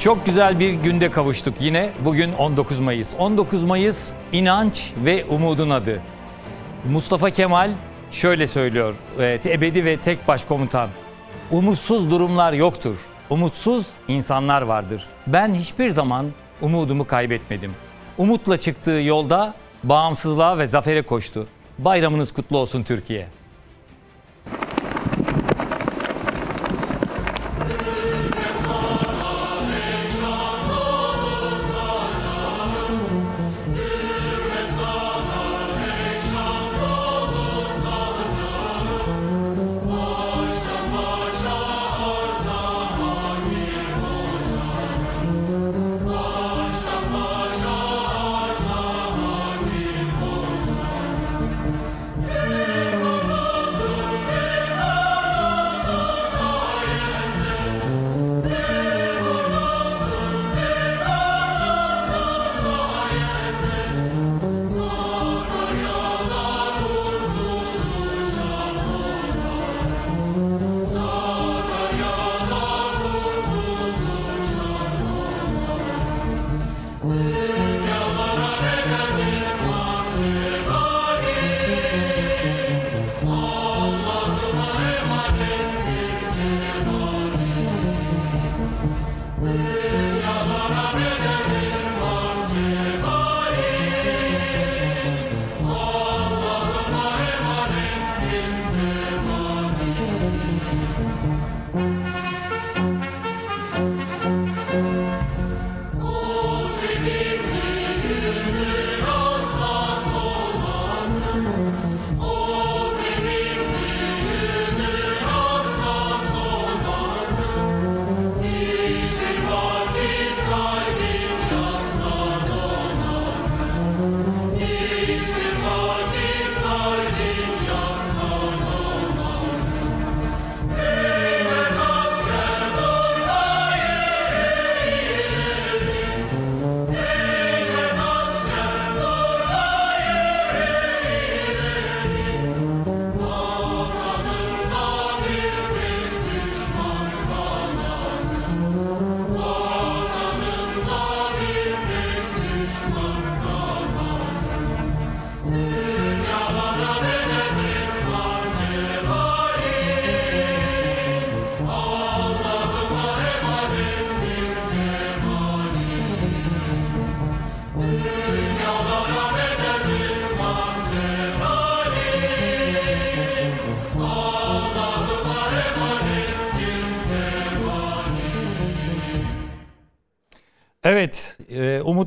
Çok güzel bir günde kavuştuk yine. Bugün 19 Mayıs. 19 Mayıs inanç ve umudun adı. Mustafa Kemal şöyle söylüyor. e, Ebedi ve tek başkomutan. Umutsuz durumlar yoktur. Umutsuz insanlar vardır. Ben hiçbir zaman umudumu kaybetmedim. Umutla çıktığı yolda bağımsızlığa ve zafere koştu. Bayramınız kutlu olsun Türkiye.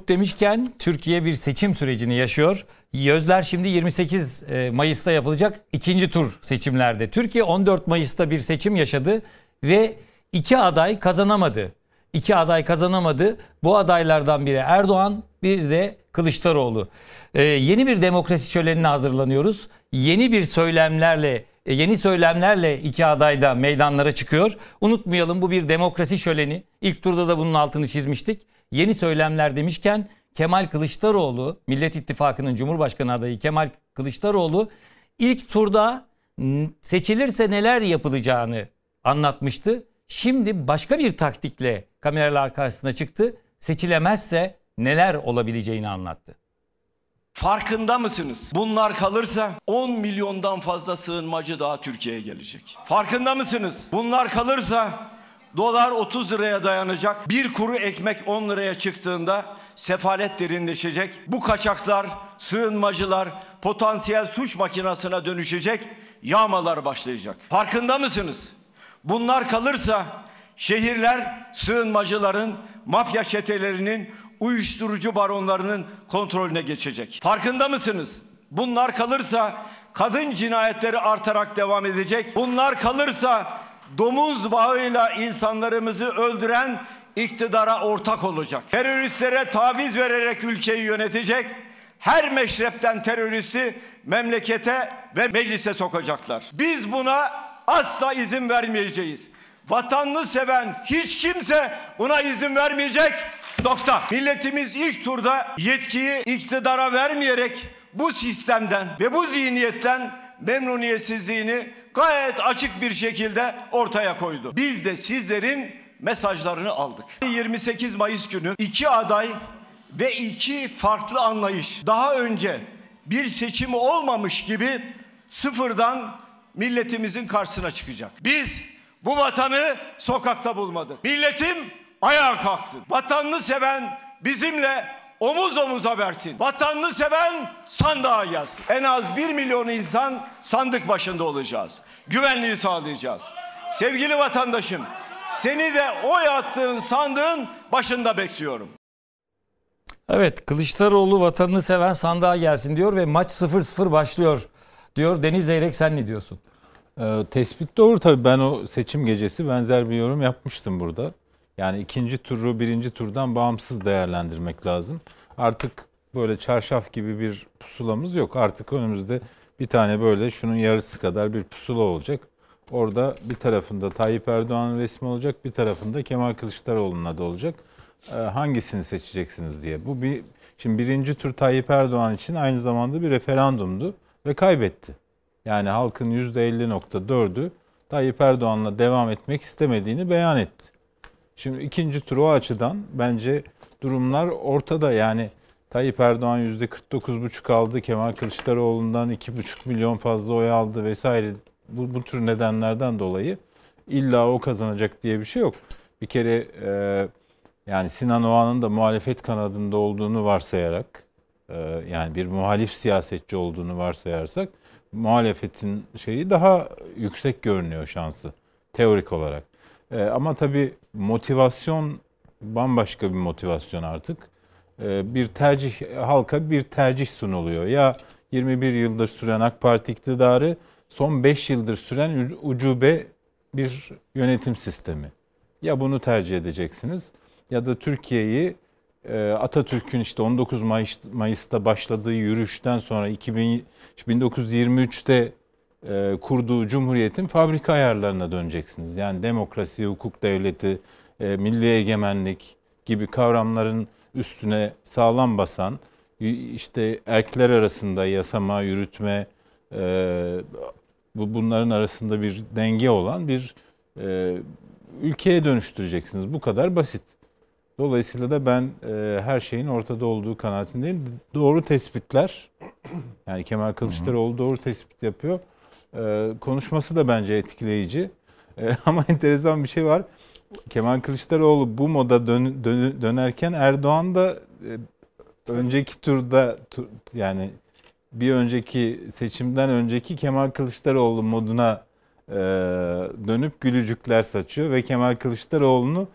Umut demişken Türkiye bir seçim sürecini yaşıyor. Gözler şimdi 28 e, Mayıs'ta yapılacak ikinci tur seçimlerde. Türkiye 14 Mayıs'ta bir seçim yaşadı ve iki aday kazanamadı. İki aday kazanamadı. Bu adaylardan biri Erdoğan, bir de Kılıçdaroğlu. E, yeni bir demokrasi şölenine hazırlanıyoruz. Yeni bir söylemlerle e, yeni söylemlerle iki aday da meydanlara çıkıyor. Unutmayalım bu bir demokrasi şöleni. İlk turda da bunun altını çizmiştik. Yeni söylemler demişken Kemal Kılıçdaroğlu, Millet İttifakı'nın Cumhurbaşkanı adayı Kemal Kılıçdaroğlu ilk turda seçilirse neler yapılacağını anlatmıştı. Şimdi başka bir taktikle kameralar karşısına çıktı. Seçilemezse neler olabileceğini anlattı. Farkında mısınız? Bunlar kalırsa 10 milyondan fazla sığınmacı daha Türkiye'ye gelecek. Farkında mısınız? Bunlar kalırsa dolar 30 liraya dayanacak. Bir kuru ekmek 10 liraya çıktığında sefalet derinleşecek. Bu kaçaklar, sığınmacılar potansiyel suç makinasına dönüşecek. Yağmalar başlayacak. Farkında mısınız? Bunlar kalırsa şehirler sığınmacıların, mafya çetelerinin uyuşturucu baronlarının kontrolüne geçecek. Farkında mısınız? Bunlar kalırsa kadın cinayetleri artarak devam edecek. Bunlar kalırsa domuz bağıyla insanlarımızı öldüren iktidara ortak olacak. Teröristlere taviz vererek ülkeyi yönetecek. Her meşrepten teröristi memlekete ve meclise sokacaklar. Biz buna asla izin vermeyeceğiz. Vatanını seven hiç kimse buna izin vermeyecek. Nokta. Milletimiz ilk turda yetkiyi iktidara vermeyerek bu sistemden ve bu zihniyetten memnuniyetsizliğini gayet açık bir şekilde ortaya koydu. Biz de sizlerin mesajlarını aldık. 28 Mayıs günü iki aday ve iki farklı anlayış daha önce bir seçimi olmamış gibi sıfırdan milletimizin karşısına çıkacak. Biz bu vatanı sokakta bulmadık. Milletim ayağa kalksın. Vatanını seven bizimle omuz omuza versin. Vatanını seven sandığa gelsin. En az bir milyon insan sandık başında olacağız. Güvenliği sağlayacağız. Sevgili vatandaşım, seni de oy attığın sandığın başında bekliyorum. Evet Kılıçdaroğlu vatanını seven sandığa gelsin diyor ve maç 0-0 başlıyor diyor. Deniz Zeyrek sen ne diyorsun? Ee, tespit doğru tabii. Ben o seçim gecesi benzer bir yorum yapmıştım burada. Yani ikinci turu birinci turdan bağımsız değerlendirmek lazım. Artık böyle çarşaf gibi bir pusulamız yok. Artık önümüzde bir tane böyle şunun yarısı kadar bir pusula olacak. Orada bir tarafında Tayyip Erdoğan'ın resmi olacak, bir tarafında Kemal Kılıçdaroğlu'nun adı olacak. Ee, hangisini seçeceksiniz diye. Bu bir şimdi birinci tur Tayyip Erdoğan için aynı zamanda bir referandumdu ve kaybetti. Yani halkın %50.4'ü Tayyip Erdoğan'la devam etmek istemediğini beyan etti. Şimdi ikinci tur o açıdan bence durumlar ortada. Yani Tayyip Erdoğan %49,5 aldı, Kemal Kılıçdaroğlu'ndan 2,5 milyon fazla oy aldı vesaire. Bu, bu tür nedenlerden dolayı illa o kazanacak diye bir şey yok. Bir kere e, yani Sinan Oğan'ın da muhalefet kanadında olduğunu varsayarak, e, yani bir muhalif siyasetçi olduğunu varsayarsak, muhalefetin şeyi daha yüksek görünüyor şansı teorik olarak. E, ama tabii motivasyon bambaşka bir motivasyon artık. E, bir tercih halka bir tercih sunuluyor. Ya 21 yıldır süren AK Parti iktidarı son 5 yıldır süren ucube bir yönetim sistemi. Ya bunu tercih edeceksiniz ya da Türkiye'yi e, Atatürk'ün işte 19 Mayıs, Mayıs'ta başladığı yürüyüşten sonra 2000, 1923'te e, kurduğu cumhuriyetin fabrika ayarlarına döneceksiniz. Yani demokrasi, hukuk devleti, e, milli egemenlik gibi kavramların üstüne sağlam basan, işte erkler arasında yasama, yürütme, bu bunların arasında bir denge olan bir ülkeye dönüştüreceksiniz. Bu kadar basit. Dolayısıyla da ben e, her şeyin ortada olduğu kanaatindeyim. Doğru tespitler, yani Kemal Kılıçdaroğlu doğru tespit yapıyor. E, konuşması da bence etkileyici. E, ama enteresan bir şey var. Kemal Kılıçdaroğlu bu moda dön, dön, dönerken Erdoğan da e, önceki turda tur, yani bir önceki seçimden önceki Kemal Kılıçdaroğlu moduna e, dönüp gülücükler saçıyor ve Kemal Kılıçdaroğlu'nu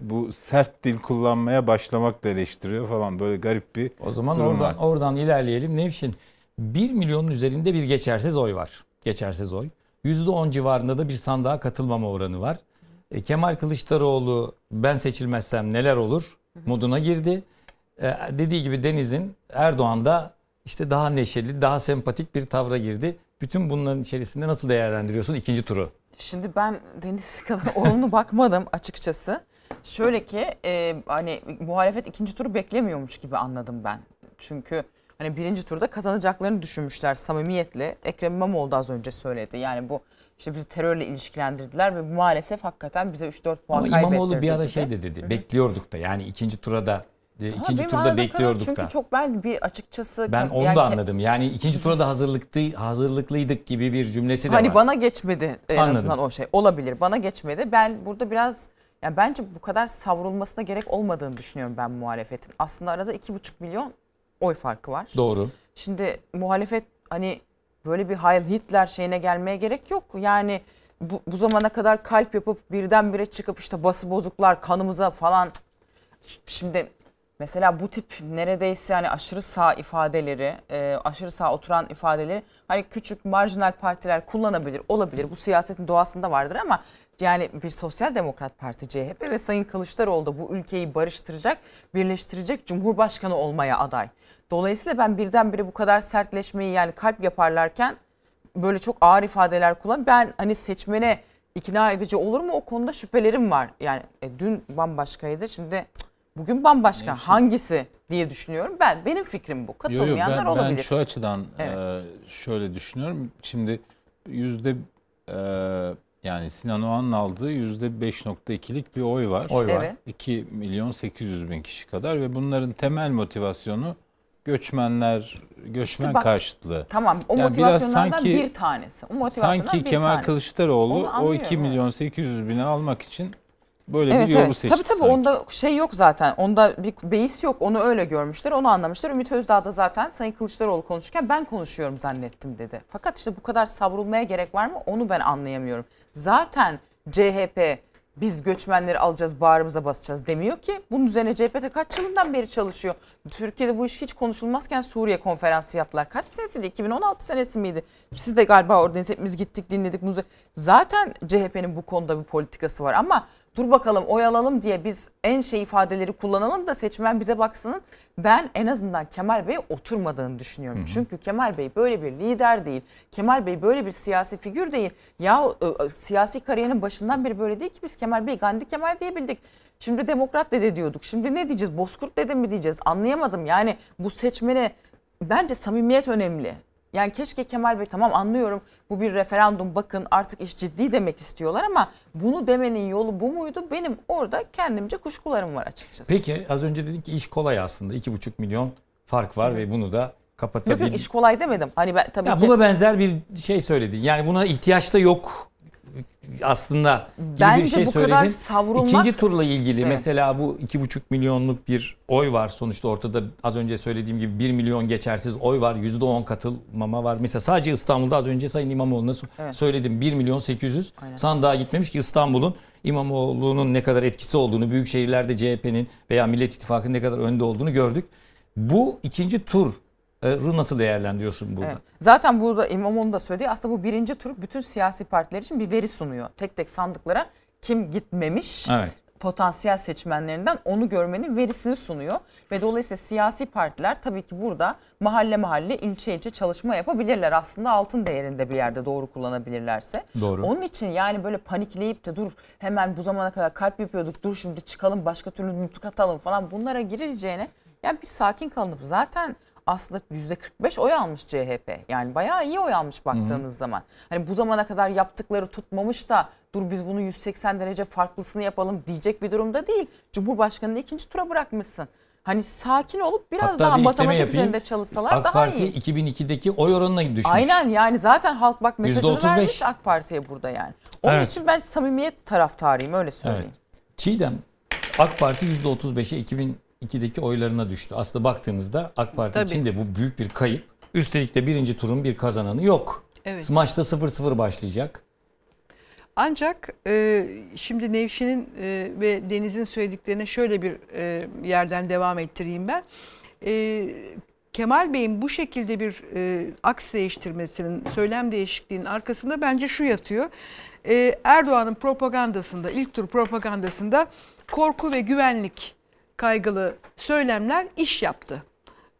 bu sert dil kullanmaya başlamakla eleştiriyor falan böyle garip bir O zaman oradan var. oradan ilerleyelim. Nevşin 1 milyonun üzerinde bir geçersiz oy var. Geçersiz oy. %10 civarında da bir sandığa katılmama oranı var. E, Kemal Kılıçdaroğlu ben seçilmezsem neler olur moduna girdi. E, dediği gibi Deniz'in Erdoğan da işte daha neşeli, daha sempatik bir tavra girdi. Bütün bunların içerisinde nasıl değerlendiriyorsun ikinci turu? Şimdi ben Deniz kadar olumlu bakmadım açıkçası. Şöyle ki e, hani muhalefet ikinci turu beklemiyormuş gibi anladım ben. Çünkü hani birinci turda kazanacaklarını düşünmüşler samimiyetle. Ekrem İmamoğlu da az önce söyledi. Yani bu işte bizi terörle ilişkilendirdiler ve maalesef hakikaten bize 3-4 puan Ama kaybettirdi İmamoğlu bir ara dedi. şey de dedi. Bekliyorduk da yani ikinci turada e, Ha, ikinci benim turda bekliyorduk kadar da. Çünkü çok ben bir açıkçası Ben onu yani da anladım. Yani ikinci tura da hazırlıklı, hazırlıklıydık gibi bir cümlesi de Hani var. bana geçmedi en Anladım. azından o şey. Olabilir. Bana geçmedi. Ben burada biraz yani bence bu kadar savrulmasına gerek olmadığını düşünüyorum ben muhalefetin. Aslında arada 2,5 milyon oy farkı var. Doğru. Şimdi muhalefet hani böyle bir Heil Hitler şeyine gelmeye gerek yok. Yani bu, bu zamana kadar kalp yapıp birdenbire çıkıp işte bası bozuklar kanımıza falan. Şimdi mesela bu tip neredeyse hani aşırı sağ ifadeleri, e, aşırı sağ oturan ifadeleri hani küçük marjinal partiler kullanabilir, olabilir. Bu siyasetin doğasında vardır ama yani bir sosyal demokrat parti CHP ve Sayın Kılıçdaroğlu da bu ülkeyi barıştıracak, birleştirecek cumhurbaşkanı olmaya aday. Dolayısıyla ben birdenbire bu kadar sertleşmeyi yani kalp yaparlarken böyle çok ağır ifadeler kullan. Ben hani seçmene ikna edici olur mu o konuda şüphelerim var. Yani e, dün bambaşkaydı şimdi bugün bambaşka. Hangisi diye düşünüyorum. Ben benim fikrim bu. Yo, yo, Katılmayanlar ben, olabilir. Ben şu açıdan Evet. e, şöyle düşünüyorum. Şimdi yüzde e, Yani Sinan Oğan'ın aldığı %5.2'lik bir oy var. Oy var. Evet. 2 milyon 800 bin kişi kadar ve bunların temel motivasyonu göçmenler, göçmen bak, karşıtlığı. Tamam o Yani motivasyonlardan sanki- bir tanesi. O motivasyondan Sanki bir Kemal tanesi. Kılıçdaroğlu o anlıyorum, 2 milyon 800 bini almak için böyle Evet bir yolu evet. seçti. Tabii tabii sanki. onda şey yok zaten. Onda bir beis yok. Onu öyle görmüşler. Onu anlamışlar. Ümit Özdağ da zaten Sayın Kılıçdaroğlu konuşurken ben konuşuyorum zannettim dedi. Fakat işte bu kadar savrulmaya gerek var mı? Onu ben anlayamıyorum. Zaten CHP biz göçmenleri alacağız bağrımıza basacağız demiyor ki. Bunun üzerine CHP'de kaç yılından beri çalışıyor. Türkiye'de bu iş hiç konuşulmazken Suriye konferansı yaptılar. Kaç senesiydi? 2016 senesi miydi? Siz de galiba oradayız. Hepimiz gittik dinledik. Zaten CHP'nin bu konuda bir politikası var ama dur bakalım oy alalım diye biz en şey ifadeleri kullanalım da seçmen bize baksın. Ben en azından Kemal Bey'e oturmadığını düşünüyorum. Çünkü Kemal Bey böyle bir lider değil. Kemal Bey böyle bir siyasi figür değil. Ya e, siyasi kariyerinin başından beri böyle değil ki biz Kemal Bey Gandhi Kemal diyebildik. Şimdi demokrat dede diyorduk. Şimdi ne diyeceğiz? Bozkurt dede mi diyeceğiz? Anlayamadım. Yani bu seçmene bence samimiyet önemli. Yani keşke Kemal Bey tamam anlıyorum bu bir referandum bakın artık iş ciddi demek istiyorlar ama bunu demenin yolu bu muydu? Benim orada kendimce kuşkularım var açıkçası. Peki az önce dedik ki iş kolay aslında. 2,5 milyon fark var ve bunu da Yok kapatabilir. yok iş kolay demedim. Hani ben tabii Ya ki buna benzer bir şey söyledin. Yani buna ihtiyaç da yok aslında gibi Bence bir şey bu kadar söyledin. savrulmak- İkinci turla ilgili Evet. mesela bu 2,5 milyonluk bir oy var. Sonuçta ortada az önce söylediğim gibi 1 milyon geçersiz oy var. %10 katılmama var. Mesela sadece İstanbul'da az önce Sayın İmamoğlu'na Evet. söyledim 1 milyon 800 Aynen. sandığa gitmemiş ki İstanbul'un İmamoğlu'nun ne kadar etkisi olduğunu, büyük şehirlerde CHP'nin veya Millet İttifakı'nın ne kadar önde olduğunu gördük. Bu ikinci tur e, nasıl değerlendiriyorsun burada? Evet. Zaten burada İmamoğlu'nun da söylediği aslında bu birinci tur bütün siyasi partiler için bir veri sunuyor. Tek tek sandıklara kim gitmemiş Evet. potansiyel seçmenlerinden onu görmenin verisini sunuyor. Ve dolayısıyla siyasi partiler tabii ki burada mahalle mahalle ilçe ilçe çalışma yapabilirler. Aslında altın değerinde bir yerde doğru kullanabilirlerse. Doğru. Onun için yani böyle panikleyip de dur hemen bu zamana kadar kalp yapıyorduk dur şimdi çıkalım başka türlü nutuk atalım falan bunlara girileceğine yani bir sakin kalınıp zaten aslında %45 oy almış CHP. Yani bayağı iyi oy almış baktığınız zaman. Hani bu zamana kadar yaptıkları tutmamış da dur biz bunu 180 derece farklısını yapalım diyecek bir durumda değil. Cumhurbaşkanını ikinci tura bırakmışsın. Hani sakin olup biraz Hatta daha bir matematik yapayım. üzerinde çalışsalar AK daha Parti iyi. 2002'deki oy oranına düşmüş. Aynen yani zaten halk bak mesajını %35. vermiş AK Parti'ye burada yani. Onun Evet. için ben samimiyet taraftarıyım öyle Evet. söyleyeyim. Çiğdem AK Parti %35'e 2002'deki oylarına düştü. Aslında baktığınızda AK Parti Tabii. için de bu büyük bir kayıp. Üstelik de birinci turun bir kazananı yok. Evet. Maçta 0-0 başlayacak. Ancak e, şimdi Nevşin'in e, ve Deniz'in söylediklerine şöyle bir e, yerden devam ettireyim ben. E, Kemal Bey'in bu şekilde bir e, aks değiştirmesinin, söylem değişikliğinin arkasında bence şu yatıyor. E, Erdoğan'ın propagandasında, ilk tur propagandasında korku ve güvenlik kaygılı söylemler iş yaptı.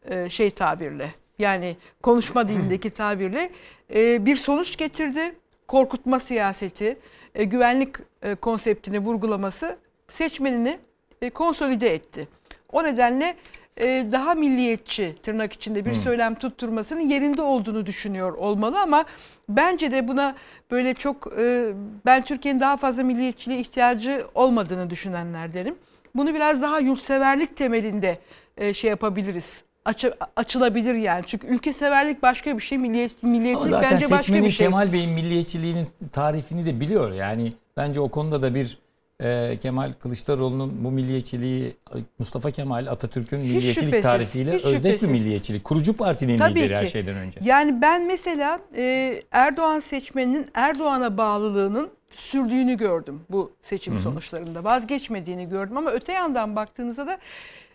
E, şey tabirle. Yani konuşma dilindeki tabirle e, bir sonuç getirdi. Korkutma siyaseti, e, güvenlik e, konseptini vurgulaması seçmenini e, konsolide etti. O nedenle e, daha milliyetçi tırnak içinde bir söylem tutturmasının yerinde olduğunu düşünüyor olmalı ama bence de buna böyle çok e, ben Türkiye'nin daha fazla milliyetçiliğe ihtiyacı olmadığını düşünenlerdenim. Bunu biraz daha yurtseverlik temelinde e, şey yapabiliriz. Açı- açılabilir yani. Çünkü ülkeseverlik başka bir şey, milliyet, milliyetçilik zaten bence başka bir şey. Kemal Bey'in milliyetçiliğinin tarifini de biliyor. Yani bence o konuda da bir e, Kemal Kılıçdaroğlu'nun bu milliyetçiliği Mustafa Kemal Atatürk'ün milliyetçilik şüphesiz, tarifiyle özdeş bir milliyetçilik. Kurucu partinin Tabii lideri her ki. şeyden önce. Yani ben mesela e, Erdoğan seçmeninin Erdoğan'a bağlılığının sürdüğünü gördüm bu seçim sonuçlarında. Vazgeçmediğini gördüm ama öte yandan baktığınızda da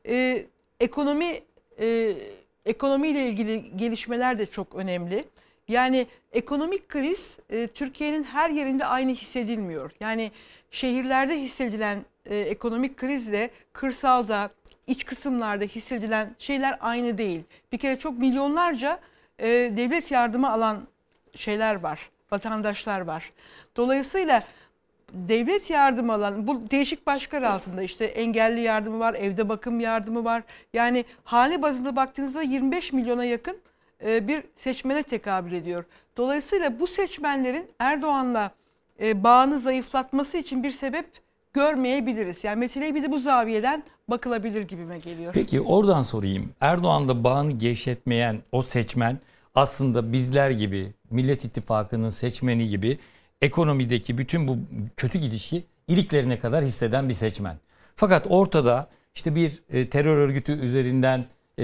e, ekonomi e, ekonomiyle ilgili gelişmeler de çok önemli. Yani ekonomik kriz e, Türkiye'nin her yerinde aynı hissedilmiyor. Yani şehirlerde hissedilen e, ekonomik krizle kırsalda, iç kısımlarda hissedilen şeyler aynı değil. Bir kere çok milyonlarca e, devlet yardımı alan şeyler var, vatandaşlar var. Dolayısıyla devlet yardımı alan bu değişik başlıklar altında işte engelli yardımı var, evde bakım yardımı var. Yani hane bazında baktığınızda 25 milyona yakın e, bir seçmene tekabül ediyor. Dolayısıyla bu seçmenlerin Erdoğan'la e, bağını zayıflatması için bir sebep görmeyebiliriz. Yani meseleye bir de bu zaviyeden bakılabilir gibime geliyor. Peki oradan sorayım. Erdoğan'la bağını gevşetmeyen o seçmen aslında bizler gibi Millet İttifakı'nın seçmeni gibi ekonomideki bütün bu kötü gidişi iliklerine kadar hisseden bir seçmen. Fakat ortada işte bir e, terör örgütü üzerinden e,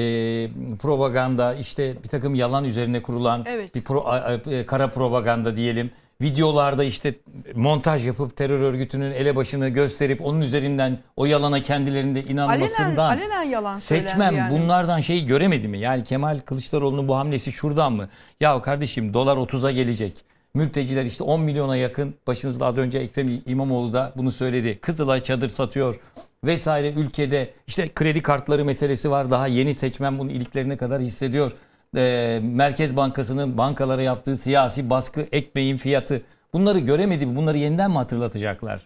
propaganda işte bir takım yalan üzerine kurulan Evet. bir pro- e, kara propaganda diyelim. Videolarda işte montaj yapıp terör örgütünün elebaşını gösterip onun üzerinden o yalana kendilerinde Alenen, inanmasından alenen yalan seçmen söylendi yani. bunlardan şeyi göremedi mi? Yani Kemal Kılıçdaroğlu'nun bu hamlesi şuradan mı? Ya kardeşim dolar 30'a gelecek. Mülteciler işte 10 milyona yakın. Başınızda az önce Ekrem İmamoğlu da bunu söyledi. Kızılay çadır satıyor vesaire ülkede işte kredi kartları meselesi var. Daha yeni seçmen bunu iliklerine kadar hissediyor. Ee, Merkez Bankası'nın bankalara yaptığı siyasi baskı, ekmeğin fiyatı. Bunları göremedi mi? Bunları yeniden mi hatırlatacaklar?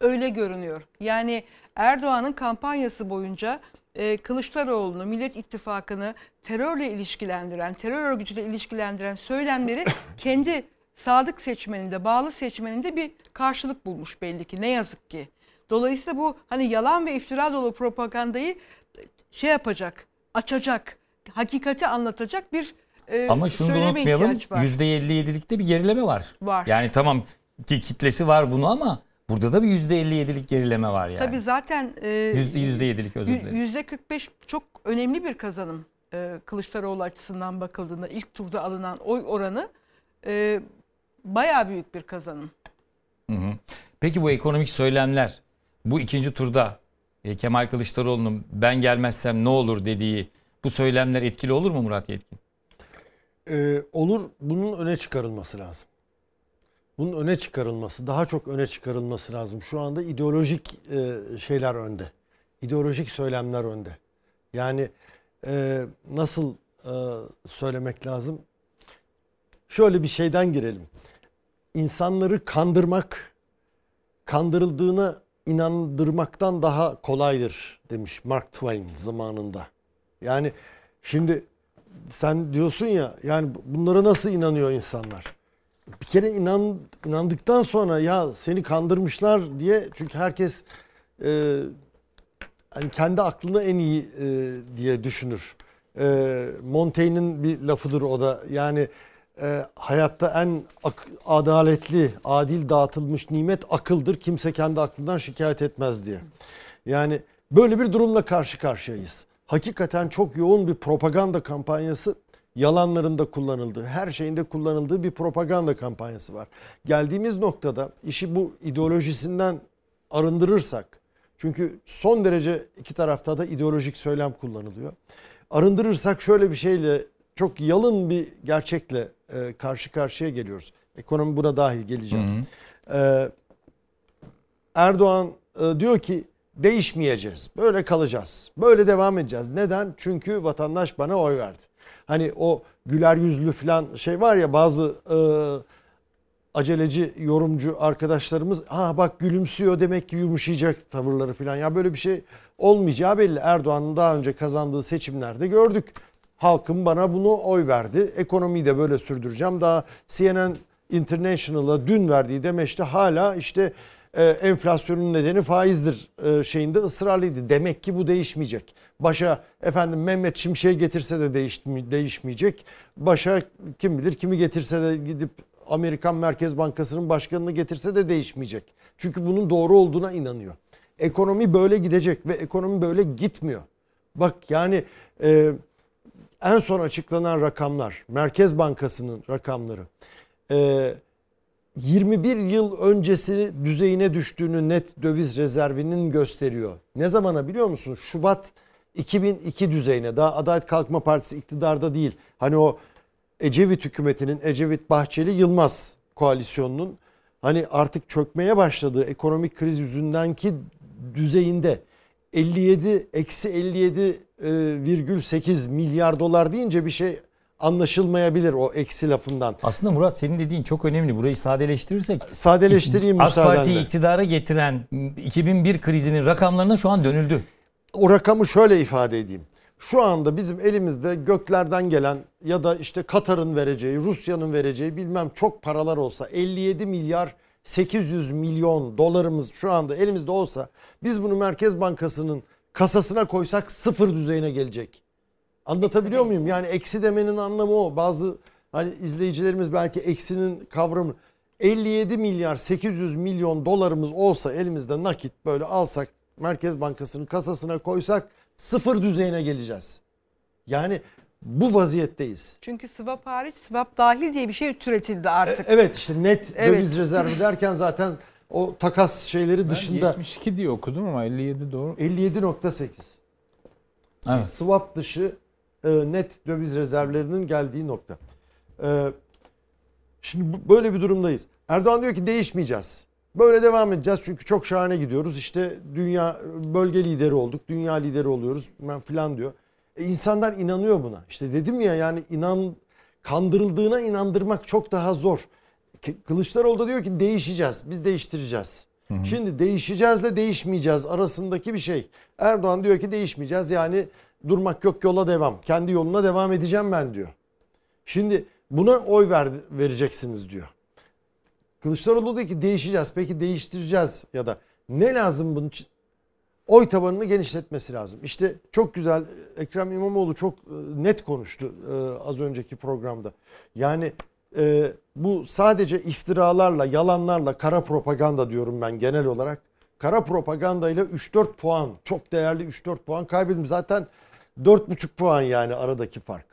öyle görünüyor. Yani Erdoğan'ın kampanyası boyunca e, Kılıçdaroğlu'nu, Millet İttifakı'nı terörle ilişkilendiren, terör örgütüyle ilişkilendiren söylemleri kendi sadık seçmeninde, bağlı seçmeninde bir karşılık bulmuş belli ki ne yazık ki. Dolayısıyla bu hani yalan ve iftira dolu propagandayı şey yapacak, açacak, hakikati anlatacak bir e, Ama şunu da unutmayalım. ihtiyaç var. %57'likte bir gerileme var. Var. Yani tamam ki kitlesi var bunu ama burada da bir %57'lik gerileme var yani. Tabii zaten e, Yüzde- %7'lik özür dilerim. Yüzde 45 çok önemli bir kazanım e, Kılıçdaroğlu açısından bakıldığında ilk turda alınan oy oranı e, bayağı büyük bir kazanım. Hı hı. Peki bu ekonomik söylemler bu ikinci turda e, Kemal Kılıçdaroğlu'nun ben gelmezsem ne olur dediği bu söylemler etkili olur mu Murat Yetkin? Ee, olur bunun öne çıkarılması lazım. Bunun öne çıkarılması, daha çok öne çıkarılması lazım. Şu anda ideolojik e, şeyler önde. İdeolojik söylemler önde. Yani e, nasıl e, söylemek lazım? Şöyle bir şeyden girelim. İnsanları kandırmak, kandırıldığına inandırmaktan daha kolaydır demiş Mark Twain zamanında. Yani şimdi sen diyorsun ya yani bunlara nasıl inanıyor insanlar? Bir kere inan inandıktan sonra ya seni kandırmışlar diye çünkü herkes e, hani kendi aklını en iyi e, diye düşünür. E, Montaigne'in bir lafıdır o da. Yani e, hayatta en ak- adaletli, adil dağıtılmış nimet akıldır. Kimse kendi aklından şikayet etmez diye. Yani böyle bir durumla karşı karşıyayız. Hakikaten çok yoğun bir propaganda kampanyası yalanlarında kullanıldığı, her şeyinde kullanıldığı bir propaganda kampanyası var. Geldiğimiz noktada işi bu ideolojisinden arındırırsak, çünkü son derece iki tarafta da ideolojik söylem kullanılıyor. Arındırırsak şöyle bir şeyle, çok yalın bir gerçekle e, karşı karşıya geliyoruz. Ekonomi buna dahil geleceğim. Ee, Erdoğan e, diyor ki değişmeyeceğiz. Böyle kalacağız. Böyle devam edeceğiz. Neden? Çünkü vatandaş bana oy verdi. Hani o güler yüzlü falan şey var ya bazı e, aceleci yorumcu arkadaşlarımız ha bak gülümsüyor demek ki yumuşayacak tavırları falan. Ya böyle bir şey olmayacağı belli. Erdoğan'ın daha önce kazandığı seçimlerde gördük. Halkım bana bunu oy verdi. Ekonomiyi de böyle sürdüreceğim. Daha CNN International'a dün verdiği demeçte hala işte e, enflasyonun nedeni faizdir e, şeyinde ısrarlıydı. Demek ki bu değişmeyecek. Başa efendim Mehmet Şimşek getirse de değişmi- değişmeyecek. Başa kim bilir kimi getirse de gidip Amerikan Merkez Bankası'nın başkanını getirse de değişmeyecek. Çünkü bunun doğru olduğuna inanıyor. Ekonomi böyle gidecek ve ekonomi böyle gitmiyor. Bak yani e, en son açıklanan rakamlar, Merkez Bankası'nın rakamları. e, 21 yıl öncesi düzeyine düştüğünü net döviz rezervinin gösteriyor. Ne zamana biliyor musunuz? Şubat 2002 düzeyine. Daha Adalet Kalkınma Partisi iktidarda değil. Hani o Ecevit hükümetinin, Ecevit Bahçeli Yılmaz koalisyonunun hani artık çökmeye başladığı ekonomik kriz yüzündenki düzeyinde 57 eksi 57 e, virgül 8 milyar dolar deyince bir şey anlaşılmayabilir o eksi lafından. Aslında Murat senin dediğin çok önemli. Burayı sadeleştirirsek Sadeleştireyim AK Parti'yi müsaadenle. iktidara getiren 2001 krizinin rakamlarına şu an dönüldü. O rakamı şöyle ifade edeyim. Şu anda bizim elimizde göklerden gelen ya da işte Katar'ın vereceği, Rusya'nın vereceği bilmem çok paralar olsa 57 milyar 800 milyon dolarımız şu anda elimizde olsa biz bunu Merkez Bankası'nın kasasına koysak sıfır düzeyine gelecek. Anlatabiliyor Eksi muyum? Yani eksi demenin anlamı o. Bazı hani izleyicilerimiz belki eksinin kavramı 57 milyar 800 milyon dolarımız olsa elimizde nakit böyle alsak Merkez Bankası'nın kasasına koysak sıfır düzeyine geleceğiz. Yani bu vaziyetteyiz. Çünkü swap hariç swap dahil diye bir şey türetildi E- artık. Evet işte net Evet. döviz rezervi derken zaten o takas şeyleri Ben dışında 72 diye okudum ama 57 doğru. 57.8. Evet. Swap dışı e, net döviz rezervlerinin geldiği nokta. E, şimdi böyle bir durumdayız. Erdoğan diyor ki değişmeyeceğiz. Böyle devam edeceğiz çünkü çok şahane gidiyoruz. İşte dünya bölge lideri olduk, dünya lideri oluyoruz ben filan diyor. E, insanlar inanıyor buna. İşte dedim ya yani inan kandırıldığına inandırmak çok daha zor. Kılıçdaroğlu da diyor ki değişeceğiz, biz değiştireceğiz. Şimdi değişeceğizle değişmeyeceğiz arasındaki bir şey. Erdoğan diyor ki değişmeyeceğiz yani durmak yok yola devam. Kendi yoluna devam edeceğim ben diyor. Şimdi buna oy ver, vereceksiniz diyor. Kılıçdaroğlu diyor ki değişeceğiz. Peki değiştireceğiz ya da ne lazım bunun için? Oy tabanını genişletmesi lazım. İşte çok güzel Ekrem İmamoğlu çok e, net konuştu e, az önceki programda. Yani e, bu sadece iftiralarla, yalanlarla, kara propaganda diyorum ben genel olarak. Kara propagandayla 3-4 puan, çok değerli 3-4 puan kaybettim. Zaten 4,5 puan yani aradaki fark.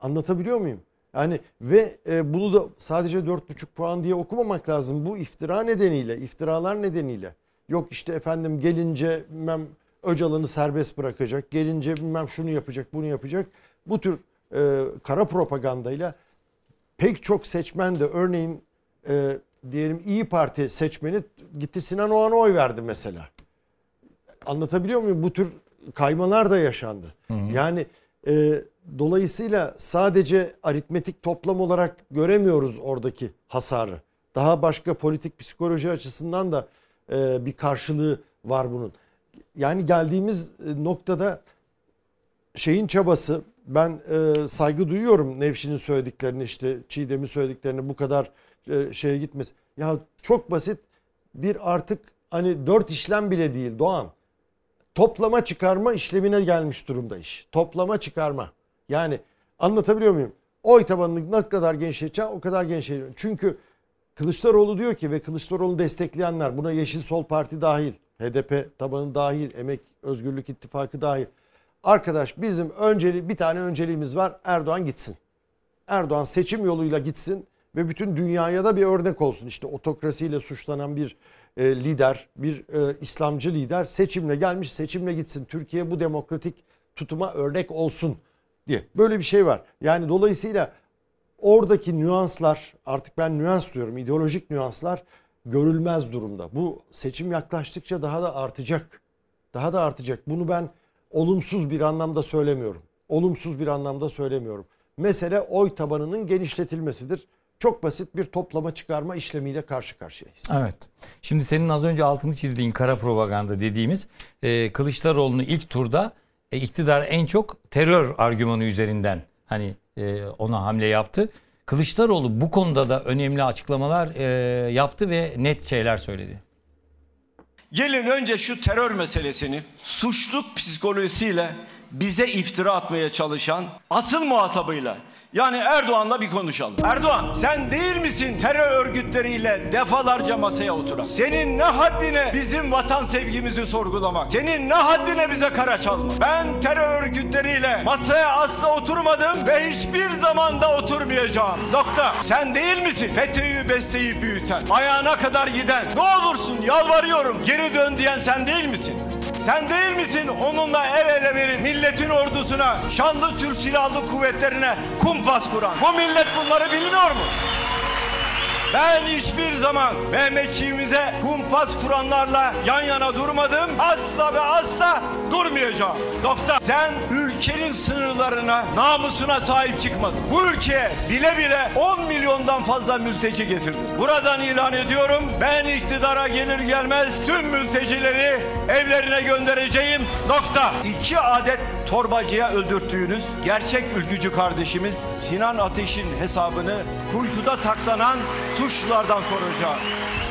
Anlatabiliyor muyum? Yani ve e, bunu da sadece 4,5 puan diye okumamak lazım. Bu iftira nedeniyle, iftiralar nedeniyle. Yok işte efendim gelince bilmem Öcalan'ı serbest bırakacak, gelince bilmem şunu yapacak, bunu yapacak. Bu tür e, kara propagandayla pek çok seçmen de örneğin e, diyelim İyi Parti seçmeni gitti Sinan Oğan'a oy verdi mesela. Anlatabiliyor muyum? Bu tür kaymalar da yaşandı. Yani e, dolayısıyla sadece aritmetik toplam olarak göremiyoruz oradaki hasarı. Daha başka politik psikoloji açısından da e, bir karşılığı var bunun. Yani geldiğimiz e, noktada şeyin çabası ben e, saygı duyuyorum Nevşin'in söylediklerini işte Çiğdem'in söylediklerini bu kadar e, şeye gitmesi. Ya çok basit bir artık hani dört işlem bile değil Doğan. Toplama çıkarma işlemine gelmiş durumda iş. Toplama çıkarma. Yani anlatabiliyor muyum? Oy tabanını ne kadar genişleteceğim o kadar genişletiyorum. Çünkü Kılıçdaroğlu diyor ki ve Kılıçdaroğlu destekleyenler buna Yeşil Sol Parti dahil, HDP tabanı dahil, Emek Özgürlük İttifakı dahil. Arkadaş bizim önceli bir tane önceliğimiz var. Erdoğan gitsin. Erdoğan seçim yoluyla gitsin ve bütün dünyaya da bir örnek olsun. İşte otokrasiyle suçlanan bir e, lider, bir e, İslamcı lider seçimle gelmiş, seçimle gitsin. Türkiye bu demokratik tutuma örnek olsun diye. Böyle bir şey var. Yani dolayısıyla oradaki nüanslar artık ben nüans diyorum ideolojik nüanslar görülmez durumda. Bu seçim yaklaştıkça daha da artacak. Daha da artacak. Bunu ben olumsuz bir anlamda söylemiyorum. Olumsuz bir anlamda söylemiyorum. Mesele oy tabanının genişletilmesidir. Çok basit bir toplama çıkarma işlemiyle karşı karşıyayız. Evet. Şimdi senin az önce altını çizdiğin kara propaganda dediğimiz e, Kılıçdaroğlu'nu ilk turda e, iktidar en çok terör argümanı üzerinden hani e, ona hamle yaptı. Kılıçdaroğlu bu konuda da önemli açıklamalar e, yaptı ve net şeyler söyledi. Gelin önce şu terör meselesini suçluk psikolojisiyle bize iftira atmaya çalışan asıl muhatabıyla yani Erdoğan'la bir konuşalım. Erdoğan sen değil misin terör örgütleriyle defalarca masaya oturan? Senin ne haddine bizim vatan sevgimizi sorgulamak? Senin ne haddine bize kara çalma? Ben terör örgütleriyle masaya asla oturmadım ve hiçbir zaman da oturmayacağım. Nokta. Sen değil misin FETÖ'yü besleyip büyüten, ayağına kadar giden, ne olursun yalvarıyorum geri dön diyen sen değil misin? Sen değil misin onunla el ele verip milletin ordusuna, şanlı Türk Silahlı Kuvvetlerine kumpas kuran? Bu millet bunları bilmiyor mu? Ben hiçbir zaman Mehmetçiğimize kumpas kuranlarla yan yana durmadım. Asla ve asla durmayacağım. Nokta. Sen ülkenin sınırlarına, namusuna sahip çıkmadın. Bu ülkeye bile bile 10 milyondan fazla mülteci getirdin. Buradan ilan ediyorum. Ben iktidara gelir gelmez tüm mültecileri evlerine göndereceğim. Nokta. İki adet torbacıya öldürttüğünüz gerçek ülkücü kardeşimiz Sinan Ateş'in hesabını kuytuda saklanan suçlulardan soracağım.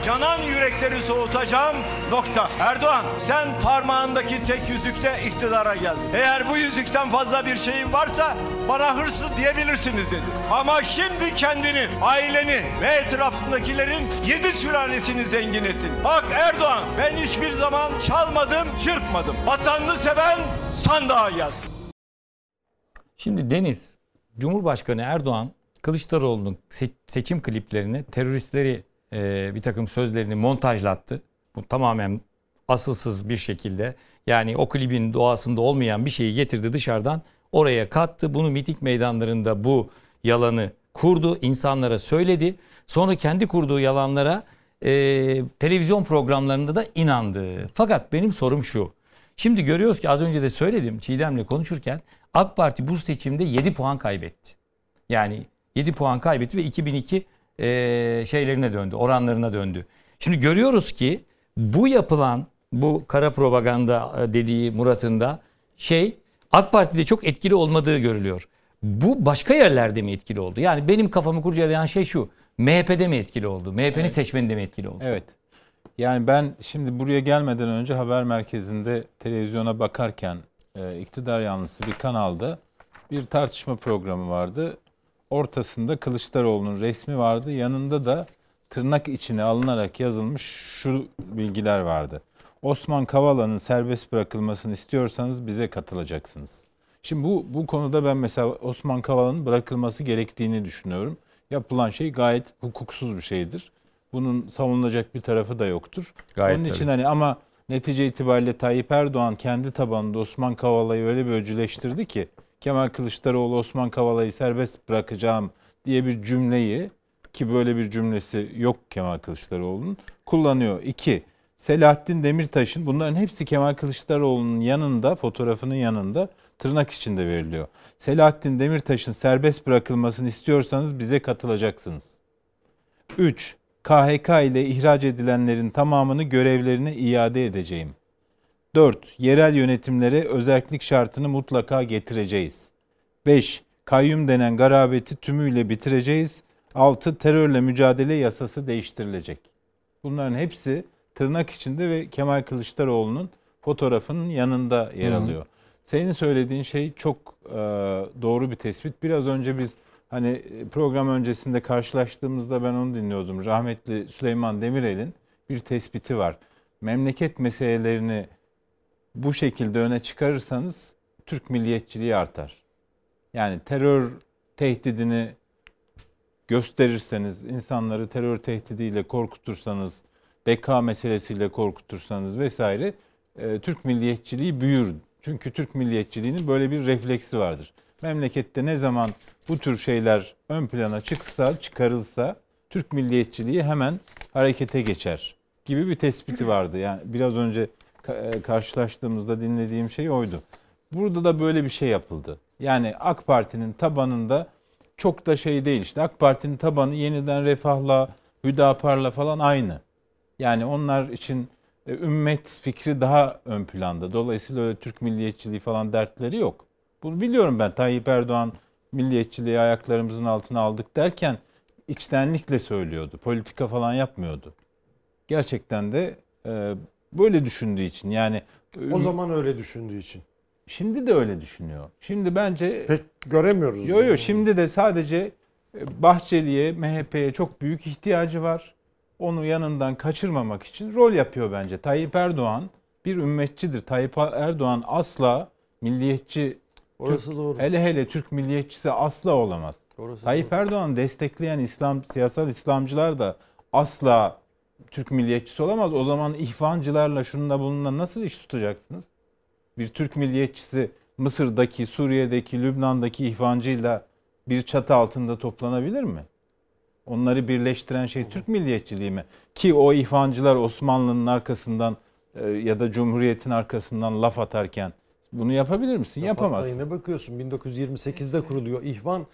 Canan yürekleri soğutacağım. Nokta. Erdoğan sen parmağındaki tek yüzükte iktidara geldin. Eğer bu yüzükten fazla bir şeyin varsa bana hırsız diyebilirsiniz dedi. Ama şimdi kendini, aileni ve etrafındakilerin yedi sülalesini zengin ettin. Bak Erdoğan ben hiçbir zaman çalmadım, çırpmadım. Vatanını seven sandığa yazsın. Şimdi Deniz, Cumhurbaşkanı Erdoğan Kılıçdaroğlu'nun se- seçim kliplerini teröristleri e, bir takım sözlerini montajlattı. Bu tamamen asılsız bir şekilde. Yani o klibin doğasında olmayan bir şeyi getirdi dışarıdan oraya kattı. Bunu miting meydanlarında bu yalanı kurdu, insanlara söyledi. Sonra kendi kurduğu yalanlara e, televizyon programlarında da inandı. Fakat benim sorum şu. Şimdi görüyoruz ki az önce de söyledim Çiğdem'le konuşurken AK Parti bu seçimde 7 puan kaybetti. Yani 7 puan kaybetti ve 2002 e, şeylerine döndü, oranlarına döndü. Şimdi görüyoruz ki bu yapılan bu kara propaganda e, dediği Murat'ın da şey AK Parti'de çok etkili olmadığı görülüyor. Bu başka yerlerde mi etkili oldu? Yani benim kafamı kurcalayan şey şu. MHP'de mi etkili oldu? MHP'nin seçmeninde mi etkili oldu? Evet. Yani ben şimdi buraya gelmeden önce haber merkezinde televizyona bakarken e, iktidar yanlısı bir kanalda bir tartışma programı vardı. Ortasında Kılıçdaroğlu'nun resmi vardı. Yanında da tırnak içine alınarak yazılmış şu bilgiler vardı. Osman Kavala'nın serbest bırakılmasını istiyorsanız bize katılacaksınız. Şimdi bu bu konuda ben mesela Osman Kavala'nın bırakılması gerektiğini düşünüyorum. Yapılan şey gayet hukuksuz bir şeydir. Bunun savunulacak bir tarafı da yoktur. Gayet Onun tabii. için hani ama netice itibariyle Tayyip Erdoğan kendi tabanında Osman Kavala'yı öyle bir öcüleştirdi ki Kemal Kılıçdaroğlu Osman Kavala'yı serbest bırakacağım diye bir cümleyi ki böyle bir cümlesi yok Kemal Kılıçdaroğlu'nun kullanıyor. İki, Selahattin Demirtaş'ın bunların hepsi Kemal Kılıçdaroğlu'nun yanında fotoğrafının yanında tırnak içinde veriliyor. Selahattin Demirtaş'ın serbest bırakılmasını istiyorsanız bize katılacaksınız. 3. KHK ile ihraç edilenlerin tamamını görevlerine iade edeceğim. 4. Yerel yönetimlere özellik şartını mutlaka getireceğiz. 5. Kayyum denen garabeti tümüyle bitireceğiz. 6. Terörle mücadele yasası değiştirilecek. Bunların hepsi tırnak içinde ve Kemal Kılıçdaroğlu'nun fotoğrafının yanında yer alıyor. Senin söylediğin şey çok e, doğru bir tespit. Biraz önce biz hani program öncesinde karşılaştığımızda ben onu dinliyordum. Rahmetli Süleyman Demirel'in bir tespiti var. Memleket meselelerini bu şekilde öne çıkarırsanız Türk milliyetçiliği artar. Yani terör tehdidini gösterirseniz, insanları terör tehdidiyle korkutursanız, beka meselesiyle korkutursanız vesaire e, Türk milliyetçiliği büyür. Çünkü Türk milliyetçiliğinin böyle bir refleksi vardır. Memlekette ne zaman bu tür şeyler ön plana çıksa, çıkarılsa Türk milliyetçiliği hemen harekete geçer gibi bir tespiti vardı. Yani biraz önce e, karşılaştığımızda dinlediğim şey oydu. Burada da böyle bir şey yapıldı. Yani AK Parti'nin tabanında çok da şey değil işte. AK Parti'nin tabanı yeniden refahla, Hüdapar'la falan aynı. Yani onlar için e, ümmet fikri daha ön planda. Dolayısıyla öyle Türk milliyetçiliği falan dertleri yok. Bunu biliyorum ben. Tayyip Erdoğan milliyetçiliği ayaklarımızın altına aldık derken içtenlikle söylüyordu. Politika falan yapmıyordu. Gerçekten de e, böyle düşündüğü için yani O zaman öyle düşündüğü için. şimdi de öyle düşünüyor. Şimdi bence Pek göremiyoruz. Yo yo şimdi de sadece e, Bahçeli'ye, MHP'ye çok büyük ihtiyacı var. Onu yanından kaçırmamak için rol yapıyor bence. Tayyip Erdoğan bir ümmetçidir. Tayyip Erdoğan asla milliyetçi, Orası doğru. hele hele Türk milliyetçisi asla olamaz. Orası Tayyip doğru. Erdoğan destekleyen İslam siyasal İslamcılar da asla Türk milliyetçisi olamaz. O zaman ihvancılarla şununla bununla nasıl iş tutacaksınız? Bir Türk milliyetçisi Mısır'daki, Suriye'deki, Lübnan'daki ihvancıyla bir çatı altında toplanabilir mi? Onları birleştiren şey Türk milliyetçiliği mi? Ki o ihvancılar Osmanlı'nın arkasından e, ya da Cumhuriyet'in arkasından laf atarken bunu yapabilir misin? Yapamazsın. Yine bakıyorsun 1928'de kuruluyor İhvan.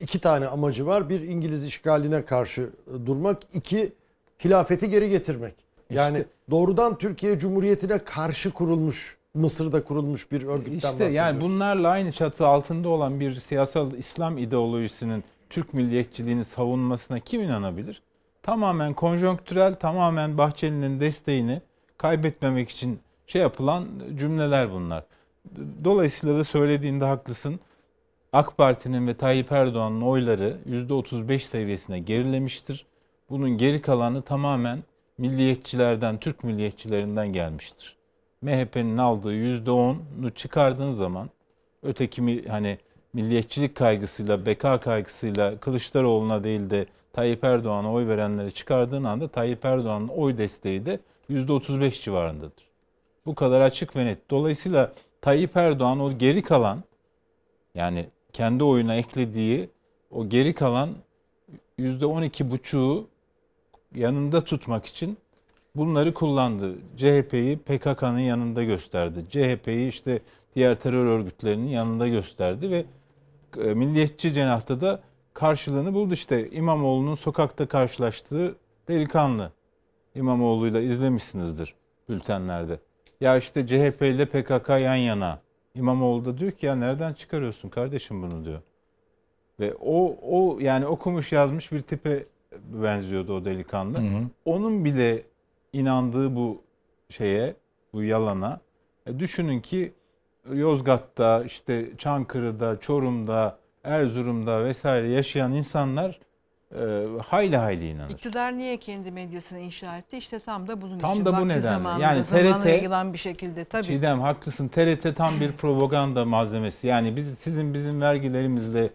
İki tane amacı var. Bir İngiliz işgaline karşı durmak. iki hilafeti geri getirmek. Yani İşte- doğrudan Türkiye Cumhuriyeti'ne karşı kurulmuş Mısır'da kurulmuş bir örgütten İşte bahsediyoruz. yani bunlarla aynı çatı altında olan bir siyasal İslam ideolojisinin Türk milliyetçiliğini savunmasına kim inanabilir? Tamamen konjonktürel, tamamen Bahçeli'nin desteğini kaybetmemek için şey yapılan cümleler bunlar. Dolayısıyla da söylediğinde haklısın. AK Parti'nin ve Tayyip Erdoğan'ın oyları %35 seviyesine gerilemiştir. Bunun geri kalanı tamamen milliyetçilerden, Türk milliyetçilerinden gelmiştir. MHP'nin aldığı %10'u çıkardığın zaman öteki hani milliyetçilik kaygısıyla, beka kaygısıyla Kılıçdaroğlu'na değil de Tayyip Erdoğan'a oy verenleri çıkardığın anda Tayyip Erdoğan'ın oy desteği de %35 civarındadır. Bu kadar açık ve net. Dolayısıyla Tayyip Erdoğan o geri kalan yani kendi oyuna eklediği o geri kalan %12,5'u yanında tutmak için bunları kullandı. CHP'yi PKK'nın yanında gösterdi. CHP'yi işte diğer terör örgütlerinin yanında gösterdi ve milliyetçi cenahta da karşılığını buldu. İşte İmamoğlu'nun sokakta karşılaştığı delikanlı. İmamoğlu'yla izlemişsinizdir bültenlerde. Ya işte CHP ile PKK yan yana. İmamoğlu da diyor ki ya nereden çıkarıyorsun kardeşim bunu diyor. Ve o o yani okumuş yazmış bir tipe benziyordu o delikanlı. Hı hı. Onun bile inandığı bu şeye, bu yalana e, düşünün ki Yozgat'ta, işte Çankırı'da, Çorum'da, Erzurum'da vesaire yaşayan insanlar e, hayli hayli inanır. İktidar niye kendi medyasını inşa etti? İşte tam da bunun Tam için. da bu nedenle. zamanında, Yani TRT yayılan bir şekilde tabii. Çiğdem haklısın. TRT tam bir propaganda malzemesi. Yani biz sizin bizim vergilerimizle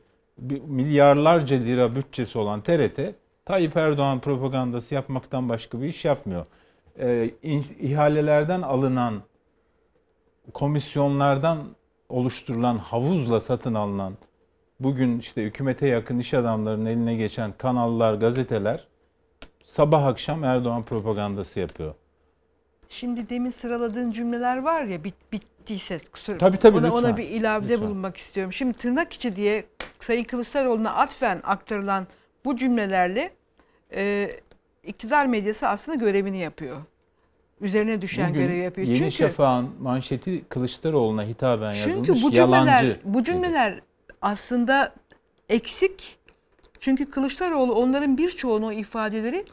milyarlarca lira bütçesi olan TRT Tayyip Erdoğan propagandası yapmaktan başka bir iş yapmıyor. İn- ihalelerden alınan komisyonlardan oluşturulan havuzla satın alınan bugün işte hükümete yakın iş adamlarının eline geçen kanallar, gazeteler sabah akşam Erdoğan propagandası yapıyor. Şimdi demin sıraladığın cümleler var ya bit, bittiyse kusura Tabii, tabii, ona, ona bir ilavede Lütfen. bulunmak istiyorum. Şimdi tırnak içi diye Sayın Kılıçdaroğlu'na atfen aktarılan bu cümlelerle e, iktidar medyası aslında görevini yapıyor. Üzerine düşen Bugün görevi yapıyor. Yeni Çünkü Şafak'ın manşeti Kılıçdaroğlu'na hitaben yazılmış Çünkü bu yalancı. cümleler bu dedi. cümleler aslında eksik. Çünkü Kılıçdaroğlu onların birçoğunu ifadeleri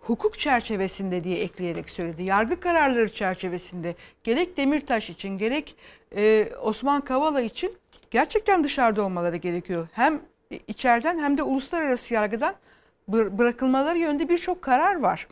hukuk çerçevesinde diye ekleyerek söyledi. Yargı kararları çerçevesinde gerek Demirtaş için gerek e, Osman Kavala için gerçekten dışarıda olmaları gerekiyor. Hem içeriden hem de uluslararası yargıdan bır- bırakılmaları yönünde birçok karar var.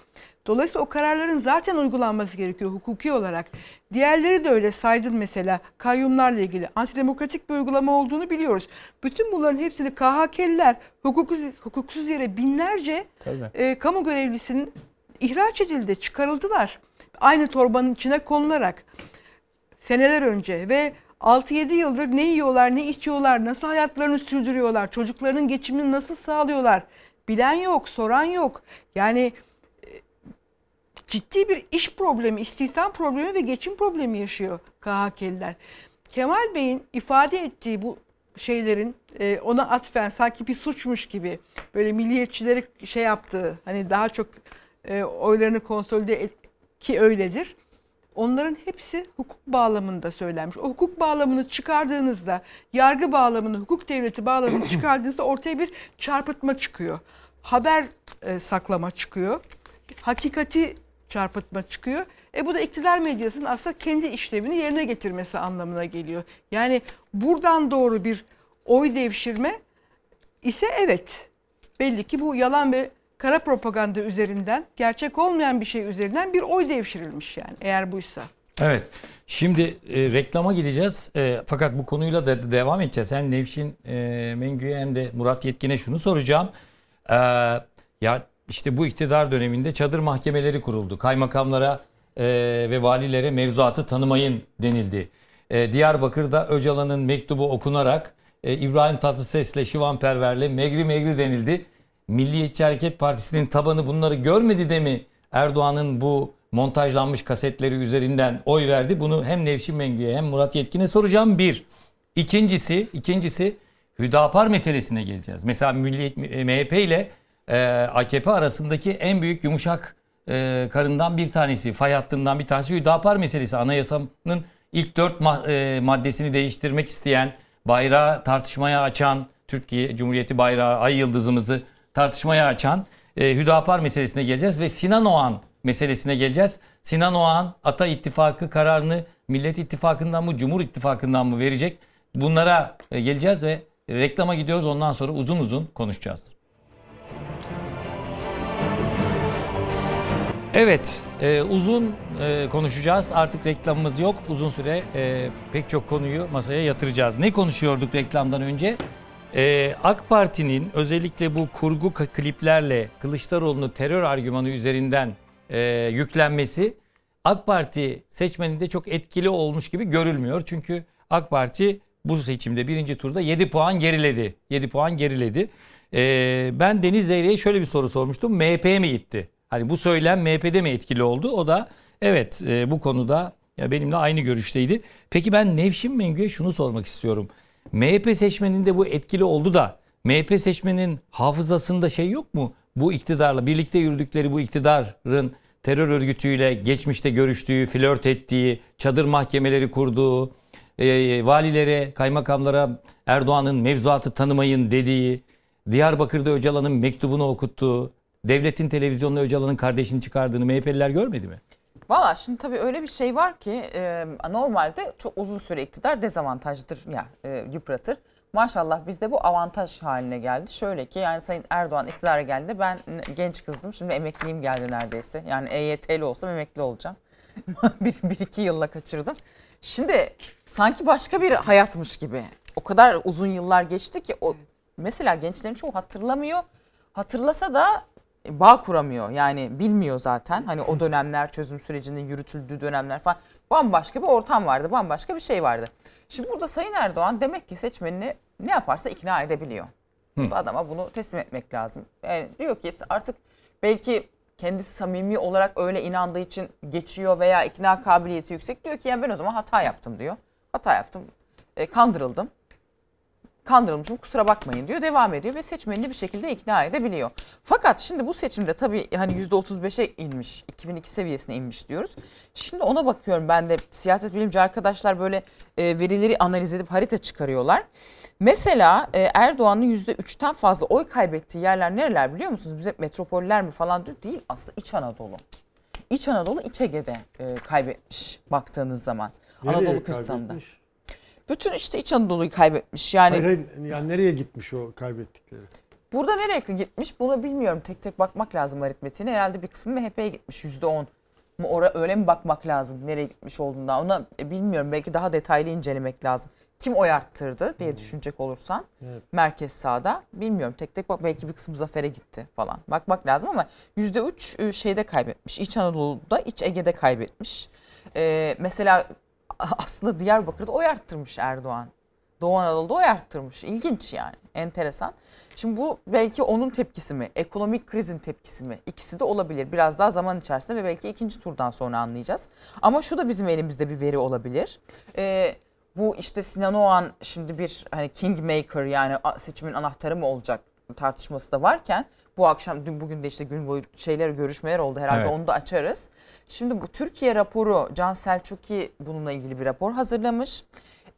Dolayısıyla o kararların zaten uygulanması gerekiyor hukuki olarak. Diğerleri de öyle saydın mesela kayyumlarla ilgili antidemokratik bir uygulama olduğunu biliyoruz. Bütün bunların hepsini KHK'liler hukuksuz, hukuksuz yere binlerce Tabii. e, kamu görevlisinin ihraç edildi, çıkarıldılar. Aynı torbanın içine konularak seneler önce ve 6-7 yıldır ne yiyorlar, ne içiyorlar, nasıl hayatlarını sürdürüyorlar, çocuklarının geçimini nasıl sağlıyorlar bilen yok, soran yok. Yani ciddi bir iş problemi, istihdam problemi ve geçim problemi yaşıyor KHK'liler. Kemal Bey'in ifade ettiği bu şeylerin e, ona atfen sanki bir suçmuş gibi böyle milliyetçileri şey yaptığı hani daha çok e, oylarını konsolide et, ki öyledir. Onların hepsi hukuk bağlamında söylenmiş. O hukuk bağlamını çıkardığınızda, yargı bağlamını, hukuk devleti bağlamını çıkardığınızda ortaya bir çarpıtma çıkıyor. Haber e, saklama çıkıyor. Hakikati çarpıtma çıkıyor. E bu da iktidar medyasının aslında kendi işlevini yerine getirmesi anlamına geliyor. Yani buradan doğru bir oy devşirme ise evet. Belli ki bu yalan ve kara propaganda üzerinden, gerçek olmayan bir şey üzerinden bir oy devşirilmiş yani eğer buysa. Evet. Şimdi e, reklama gideceğiz. E, fakat bu konuyla da devam edeceğiz. Hem Nevşin e, Mengü'ye hem de Murat Yetkin'e şunu soracağım. E, ya işte bu iktidar döneminde çadır mahkemeleri kuruldu. Kaymakamlara e, ve valilere mevzuatı tanımayın denildi. E, Diyarbakır'da Öcalan'ın mektubu okunarak e, İbrahim Tatlıses'le Şivan Perver'le megri megri denildi. Milliyetçi Hareket Partisi'nin tabanı bunları görmedi de mi Erdoğan'ın bu montajlanmış kasetleri üzerinden oy verdi? Bunu hem Nevşin Mengü'ye hem Murat Yetkin'e soracağım. Bir. İkincisi, ikincisi Hüdapar meselesine geleceğiz. Mesela Milliyet, MHP ile e, AKP arasındaki en büyük yumuşak e, karından bir tanesi, fay hattından bir tanesi Hüdapar meselesi. Anayasanın ilk dört ma- e, maddesini değiştirmek isteyen, bayrağı tartışmaya açan, Türkiye Cumhuriyeti bayrağı, ay yıldızımızı tartışmaya açan e, Hüdapar meselesine geleceğiz ve Sinan Oğan meselesine geleceğiz. Sinan Oğan Ata İttifakı kararını Millet İttifakı'ndan mı Cumhur İttifakı'ndan mı verecek? Bunlara e, geleceğiz ve reklama gidiyoruz. Ondan sonra uzun uzun konuşacağız. Evet, e, uzun e, konuşacağız. Artık reklamımız yok. Uzun süre e, pek çok konuyu masaya yatıracağız. Ne konuşuyorduk reklamdan önce? E, AK Parti'nin özellikle bu kurgu kliplerle Kılıçdaroğlu'nu terör argümanı üzerinden e, yüklenmesi AK Parti seçmeninde çok etkili olmuş gibi görülmüyor. Çünkü AK Parti bu seçimde birinci turda 7 puan geriledi. 7 puan geriledi. E, ben Deniz Zeyre'ye şöyle bir soru sormuştum. MHP'ye mi gitti? Hani bu söylem MHP'de mi etkili oldu? O da evet e, bu konuda ya benimle aynı görüşteydi. Peki ben Nevşin Mengü'ye şunu sormak istiyorum. MHP seçmeninde bu etkili oldu da MHP seçmenin hafızasında şey yok mu? Bu iktidarla birlikte yürüdükleri bu iktidarın terör örgütüyle geçmişte görüştüğü, flört ettiği, çadır mahkemeleri kurduğu, e, valilere, kaymakamlara Erdoğan'ın mevzuatı tanımayın dediği, Diyarbakır'da Öcalan'ın mektubunu okuttuğu, devletin televizyonuna Öcalan'ın kardeşini çıkardığını MHP'liler görmedi mi? Valla şimdi tabii öyle bir şey var ki e, normalde çok uzun süre iktidar dezavantajdır ya e, yıpratır. Maşallah bizde bu avantaj haline geldi. Şöyle ki yani Sayın Erdoğan iktidara geldi. Ben genç kızdım. Şimdi emekliyim geldi neredeyse. Yani EYT'li olsam emekli olacağım. bir, bir iki yılla kaçırdım. Şimdi sanki başka bir hayatmış gibi. O kadar uzun yıllar geçti ki o mesela gençlerin çoğu hatırlamıyor. Hatırlasa da bağ kuramıyor. Yani bilmiyor zaten. Hani o dönemler çözüm sürecinin yürütüldüğü dönemler falan bambaşka bir ortam vardı. Bambaşka bir şey vardı. Şimdi burada Sayın Erdoğan demek ki seçmenini ne yaparsa ikna edebiliyor. Bu adama bunu teslim etmek lazım. Yani diyor ki artık belki kendisi samimi olarak öyle inandığı için geçiyor veya ikna kabiliyeti yüksek. Diyor ki yani ben o zaman hata yaptım diyor. Hata yaptım. E, kandırıldım kandırılmışım kusura bakmayın diyor devam ediyor ve seçmenini bir şekilde ikna edebiliyor. Fakat şimdi bu seçimde tabii hani %35'e inmiş 2002 seviyesine inmiş diyoruz. Şimdi ona bakıyorum ben de siyaset bilimci arkadaşlar böyle e, verileri analiz edip harita çıkarıyorlar. Mesela e, Erdoğan'ın %3'ten fazla oy kaybettiği yerler nereler biliyor musunuz? Bize metropoller mi falan diyor. Değil aslında İç Anadolu. İç Anadolu İç Ege'de e, kaybetmiş baktığınız zaman. Anadolu Nereye kırsalında. kaybetmiş? Bütün işte İç Anadolu'yu kaybetmiş. Yani Hayır, hayır, yani nereye gitmiş o kaybettikleri? Burada nereye gitmiş bunu bilmiyorum. Tek tek bakmak lazım aritmetiğine. Herhalde bir kısmı MHP'ye gitmiş %10. Mu ora öyle mi bakmak lazım nereye gitmiş olduğundan. Ona e, bilmiyorum. Belki daha detaylı incelemek lazım. Kim oy arttırdı diye düşünecek olursan Evet. merkez sağda bilmiyorum. Tek tek bak belki bir kısmı zafere gitti falan. Bakmak lazım ama %3 e, şeyde kaybetmiş. İç Anadolu'da, İç Ege'de kaybetmiş. Ee, mesela aslında Diyarbakır'da oy arttırmış Erdoğan. Doğu Anadolu'da oy arttırmış. İlginç yani. Enteresan. Şimdi bu belki onun tepkisi mi? Ekonomik krizin tepkisi mi? İkisi de olabilir. Biraz daha zaman içerisinde ve belki ikinci turdan sonra anlayacağız. Ama şu da bizim elimizde bir veri olabilir. Ee, bu işte Sinan Oğan şimdi bir hani kingmaker yani seçimin anahtarı mı olacak tartışması da varken bu akşam dün bugün de işte gün boyu şeyler görüşmeler oldu herhalde Evet. onu da açarız. Şimdi bu Türkiye raporu Can Selçuk'i bununla ilgili bir rapor hazırlamış.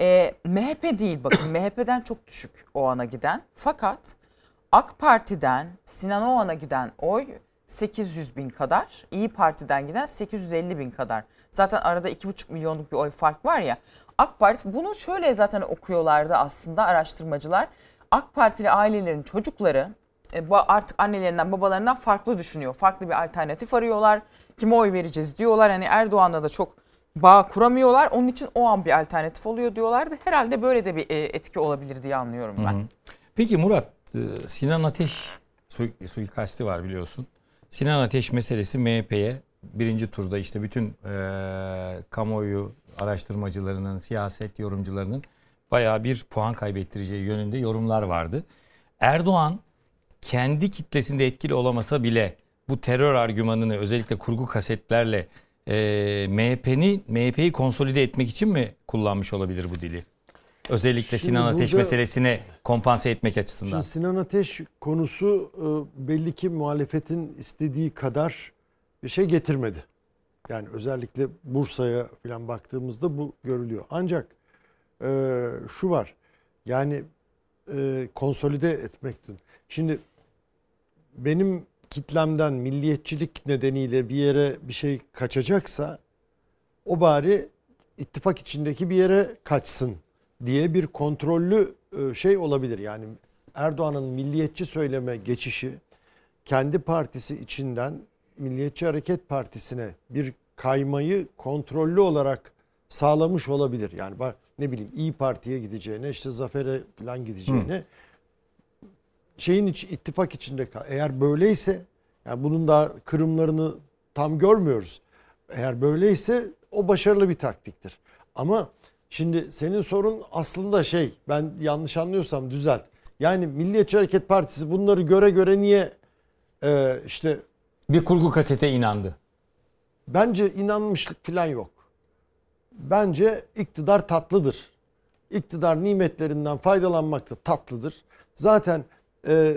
Ee, MHP değil bakın MHP'den çok düşük o ana giden. Fakat AK Parti'den Sinan Oğan'a giden oy 800 bin kadar. İyi Parti'den giden 850 bin kadar. Zaten arada 2,5 milyonluk bir oy fark var ya. AK Parti bunu şöyle zaten okuyorlardı aslında araştırmacılar. AK Partili ailelerin çocukları e, artık annelerinden babalarından farklı düşünüyor. Farklı bir alternatif arıyorlar. Kime oy vereceğiz diyorlar. Hani Erdoğan'la da çok bağ kuramıyorlar. Onun için o an bir alternatif oluyor diyorlardı. Herhalde böyle de bir e, etki olabilir diye anlıyorum ben. Peki Murat, e, Sinan Ateş sui- suikasti var biliyorsun. Sinan Ateş meselesi MHP'ye birinci turda işte bütün e, kamuoyu araştırmacılarının, siyaset yorumcularının bayağı bir puan kaybettireceği yönünde yorumlar vardı. Erdoğan kendi kitlesinde etkili olamasa bile bu terör argümanını özellikle kurgu kasetlerle e, MHP'ni MHP'yi konsolide etmek için mi kullanmış olabilir bu dili? Özellikle Şimdi Sinan Ateş burada- meselesine kompanse etmek açısından. Şimdi Sinan Ateş konusu e, belli ki muhalefetin istediği kadar bir şey getirmedi. Yani özellikle Bursa'ya falan baktığımızda bu görülüyor. Ancak e, şu var. Yani e, konsolide etmek. Şimdi benim kitlemden milliyetçilik nedeniyle bir yere bir şey kaçacaksa o bari ittifak içindeki bir yere kaçsın diye bir kontrollü e, şey olabilir. Yani Erdoğan'ın milliyetçi söyleme geçişi kendi partisi içinden Milliyetçi Hareket Partisi'ne bir kaymayı kontrollü olarak sağlamış olabilir. Yani ne bileyim İyi Parti'ye gideceğine işte Zafer'e falan gideceğine şeyin iç, ittifak içinde kal. Eğer böyleyse yani bunun da kırımlarını tam görmüyoruz. Eğer böyleyse o başarılı bir taktiktir. Ama şimdi senin sorun aslında şey ben yanlış anlıyorsam düzelt. Yani Milliyetçi Hareket Partisi bunları göre göre niye e, işte Bir kurgu kasete inandı. bence inanmışlık falan yok. Bence iktidar tatlıdır. İktidar nimetlerinden faydalanmak da tatlıdır. Zaten e,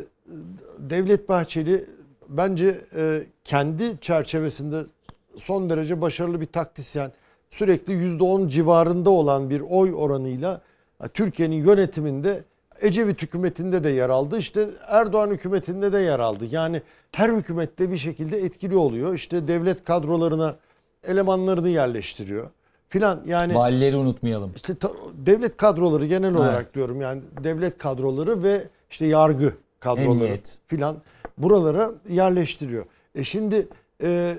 Devlet Bahçeli bence e, kendi çerçevesinde son derece başarılı bir taktisyen. Sürekli %10 civarında olan bir oy oranıyla e, Türkiye'nin yönetiminde Ecevit hükümetinde de yer aldı. İşte Erdoğan hükümetinde de yer aldı. Yani her hükümette bir şekilde etkili oluyor. İşte devlet kadrolarına elemanlarını yerleştiriyor filan. Yani Valileri unutmayalım. işte devlet kadroları genel olarak diyorum yani devlet kadroları ve işte yargı kadroları filan buralara yerleştiriyor. E şimdi e,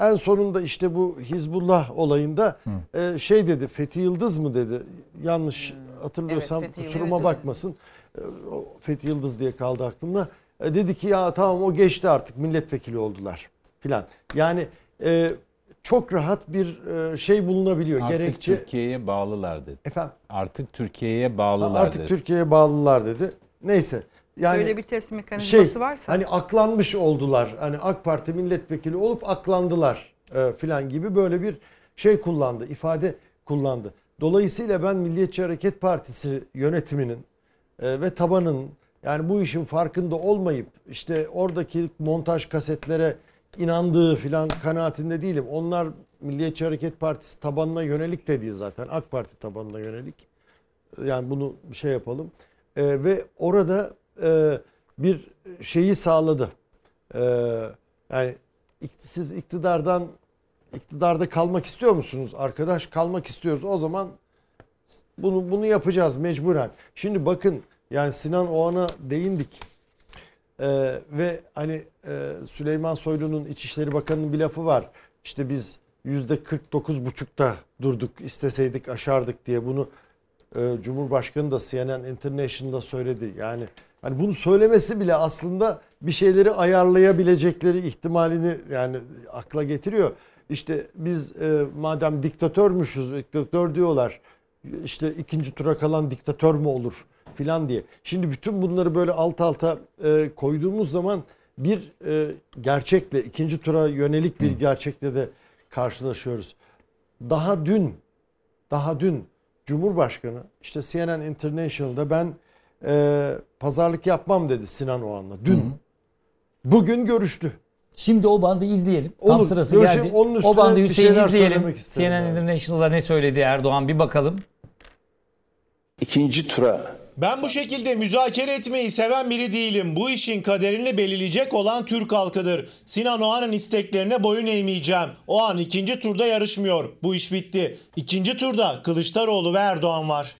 en sonunda işte bu Hizbullah olayında e, şey dedi Fethi Yıldız mı dedi? Yanlış hatırlıyorsam Evet, kusuruma bakmasın. E, o Fethi Yıldız diye kaldı aklımda. E, dedi ki ya tamam o geçti artık milletvekili oldular. filan. Yani e, çok rahat bir e, şey bulunabiliyor Artık gerekçe Türkiye'ye bağlılar dedi. efendim Artık Türkiye'ye bağlılar artık dedi. Türkiye'ye bağlılar dedi neyse yani Böyle bir test mekanizması şey varsa hani aklanmış oldular. Hani AK Parti milletvekili olup aklandılar e, filan gibi böyle bir şey kullandı, ifade kullandı. Dolayısıyla ben Milliyetçi Hareket Partisi yönetiminin e, ve tabanın yani bu işin farkında olmayıp işte oradaki montaj kasetlere inandığı filan kanaatinde değilim. Onlar Milliyetçi Hareket Partisi tabanına yönelik de değil zaten. AK Parti tabanına yönelik. Yani bunu şey yapalım. Ee, ve orada e, bir şeyi sağladı. Ee, yani siz iktidardan iktidarda kalmak istiyor musunuz arkadaş? Kalmak istiyoruz. O zaman bunu bunu yapacağız mecburen. Şimdi bakın yani Sinan Oğan'a değindik. Ee, ve hani e, Süleyman Soylu'nun İçişleri Bakanı'nın bir lafı var. İşte biz yüzde 49,5'ta durduk isteseydik aşardık diye bunu e, Cumhurbaşkanı da CNN International'da söyledi. Yani hani bunu söylemesi bile aslında bir şeyleri ayarlayabilecekleri ihtimalini yani akla getiriyor. İşte biz e, madem diktatörmüşüz, diktatör diyorlar. işte ikinci tura kalan diktatör mü olur filan diye. Şimdi bütün bunları böyle alt alta e, koyduğumuz zaman bir e, gerçekle, ikinci tura yönelik bir gerçekle de karşılaşıyoruz. Daha dün daha dün Cumhurbaşkanı işte CNN International'da ben e, pazarlık yapmam dedi Sinan Oğan'la. Dün. Bugün görüştü. Şimdi o bandı izleyelim. Tam Olur, sırası görüşelim. geldi. Onun o bandı bir Hüseyin izleyelim. CNN ben. International'da ne söyledi Erdoğan bir bakalım. İkinci tura Ben bu şekilde müzakere etmeyi seven biri değilim. Bu işin kaderini belirleyecek olan Türk halkıdır. Sinan Oğan'ın isteklerine boyun eğmeyeceğim. O an ikinci turda yarışmıyor. Bu iş bitti. İkinci turda Kılıçdaroğlu ve Erdoğan var.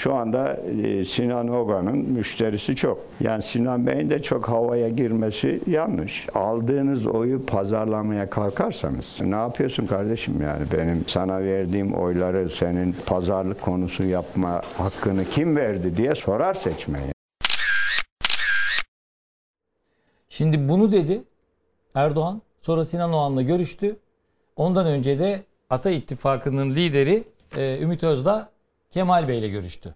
Şu anda e, Sinan Ogan'ın müşterisi çok. Yani Sinan Bey'in de çok havaya girmesi yanlış. Aldığınız oyu pazarlamaya kalkarsanız ne yapıyorsun kardeşim yani benim sana verdiğim oyları senin pazarlık konusu yapma hakkını kim verdi diye sorar seçmen. Şimdi bunu dedi Erdoğan. Sonra Sinan Oğan'la görüştü. Ondan önce de Ata İttifakı'nın lideri e, Ümit Özdağ Kemal Bey'le görüştü.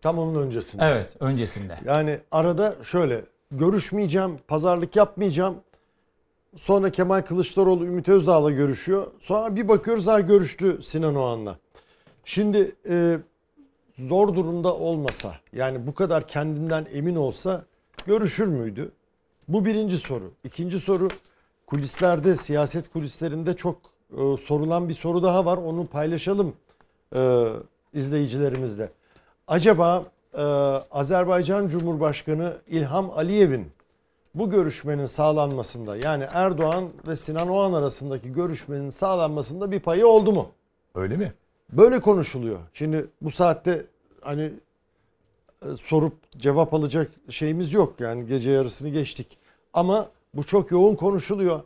Tam onun öncesinde. Evet öncesinde. Yani arada şöyle görüşmeyeceğim, pazarlık yapmayacağım. Sonra Kemal Kılıçdaroğlu Ümit Özdağ'la görüşüyor. Sonra bir bakıyoruz ha görüştü Sinan Oğan'la. Şimdi e, zor durumda olmasa yani bu kadar kendinden emin olsa görüşür müydü? Bu birinci soru. İkinci soru kulislerde, siyaset kulislerinde çok e, sorulan bir soru daha var. Onu paylaşalım e, izleyicilerimizle. Acaba e, Azerbaycan Cumhurbaşkanı İlham Aliyev'in bu görüşmenin sağlanmasında yani Erdoğan ve Sinan Oğan arasındaki görüşmenin sağlanmasında bir payı oldu mu? Öyle mi? Böyle konuşuluyor. Şimdi bu saatte hani e, sorup cevap alacak şeyimiz yok. Yani gece yarısını geçtik. Ama bu çok yoğun konuşuluyor.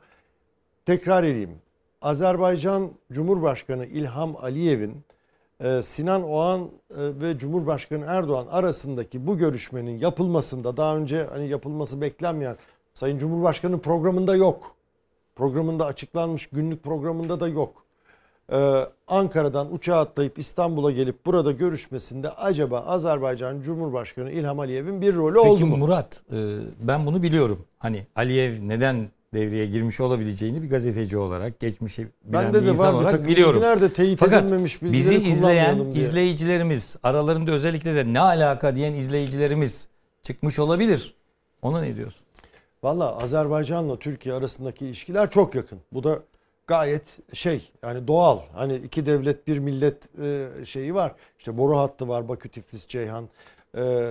Tekrar edeyim. Azerbaycan Cumhurbaşkanı İlham Aliyev'in Sinan Oğan e, ve Cumhurbaşkanı Erdoğan arasındaki bu görüşmenin yapılmasında daha önce hani yapılması beklenmeyen Sayın Cumhurbaşkanı programında yok. Programında açıklanmış günlük programında da yok. Ee, Ankara'dan uçağa atlayıp İstanbul'a gelip burada görüşmesinde acaba Azerbaycan Cumhurbaşkanı İlham Aliyev'in bir rolü oldu Peki mu? Murat e, ben bunu biliyorum. Hani Aliyev neden devreye girmiş olabileceğini bir gazeteci olarak geçmişi bilen Bende bir de insan var olarak biliyorum. bilgiler de teyit Fakat edilmemiş bizi izleyen diye. izleyicilerimiz aralarında özellikle de ne alaka diyen izleyicilerimiz çıkmış olabilir. Ona ne diyorsun? Valla Azerbaycan'la Türkiye arasındaki ilişkiler çok yakın. Bu da gayet şey yani doğal. Hani iki devlet bir millet e, şeyi var. İşte boru hattı var Bakü Tiflis Ceyhan. E,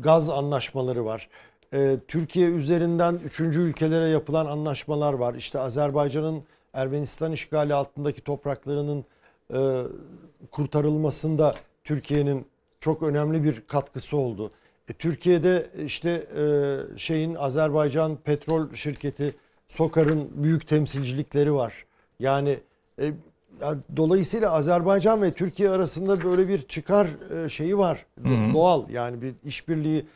gaz anlaşmaları var. E, Türkiye üzerinden üçüncü ülkelere yapılan anlaşmalar var. İşte Azerbaycan'ın Ermenistan işgali altındaki topraklarının e, kurtarılmasında Türkiye'nin çok önemli bir katkısı oldu. E, Türkiye'de işte e, şeyin Azerbaycan petrol şirketi Sokar'ın büyük temsilcilikleri var. Yani e, ya dolayısıyla Azerbaycan ve Türkiye arasında böyle bir çıkar e, şeyi var. hı. Doğal yani bir işbirliği.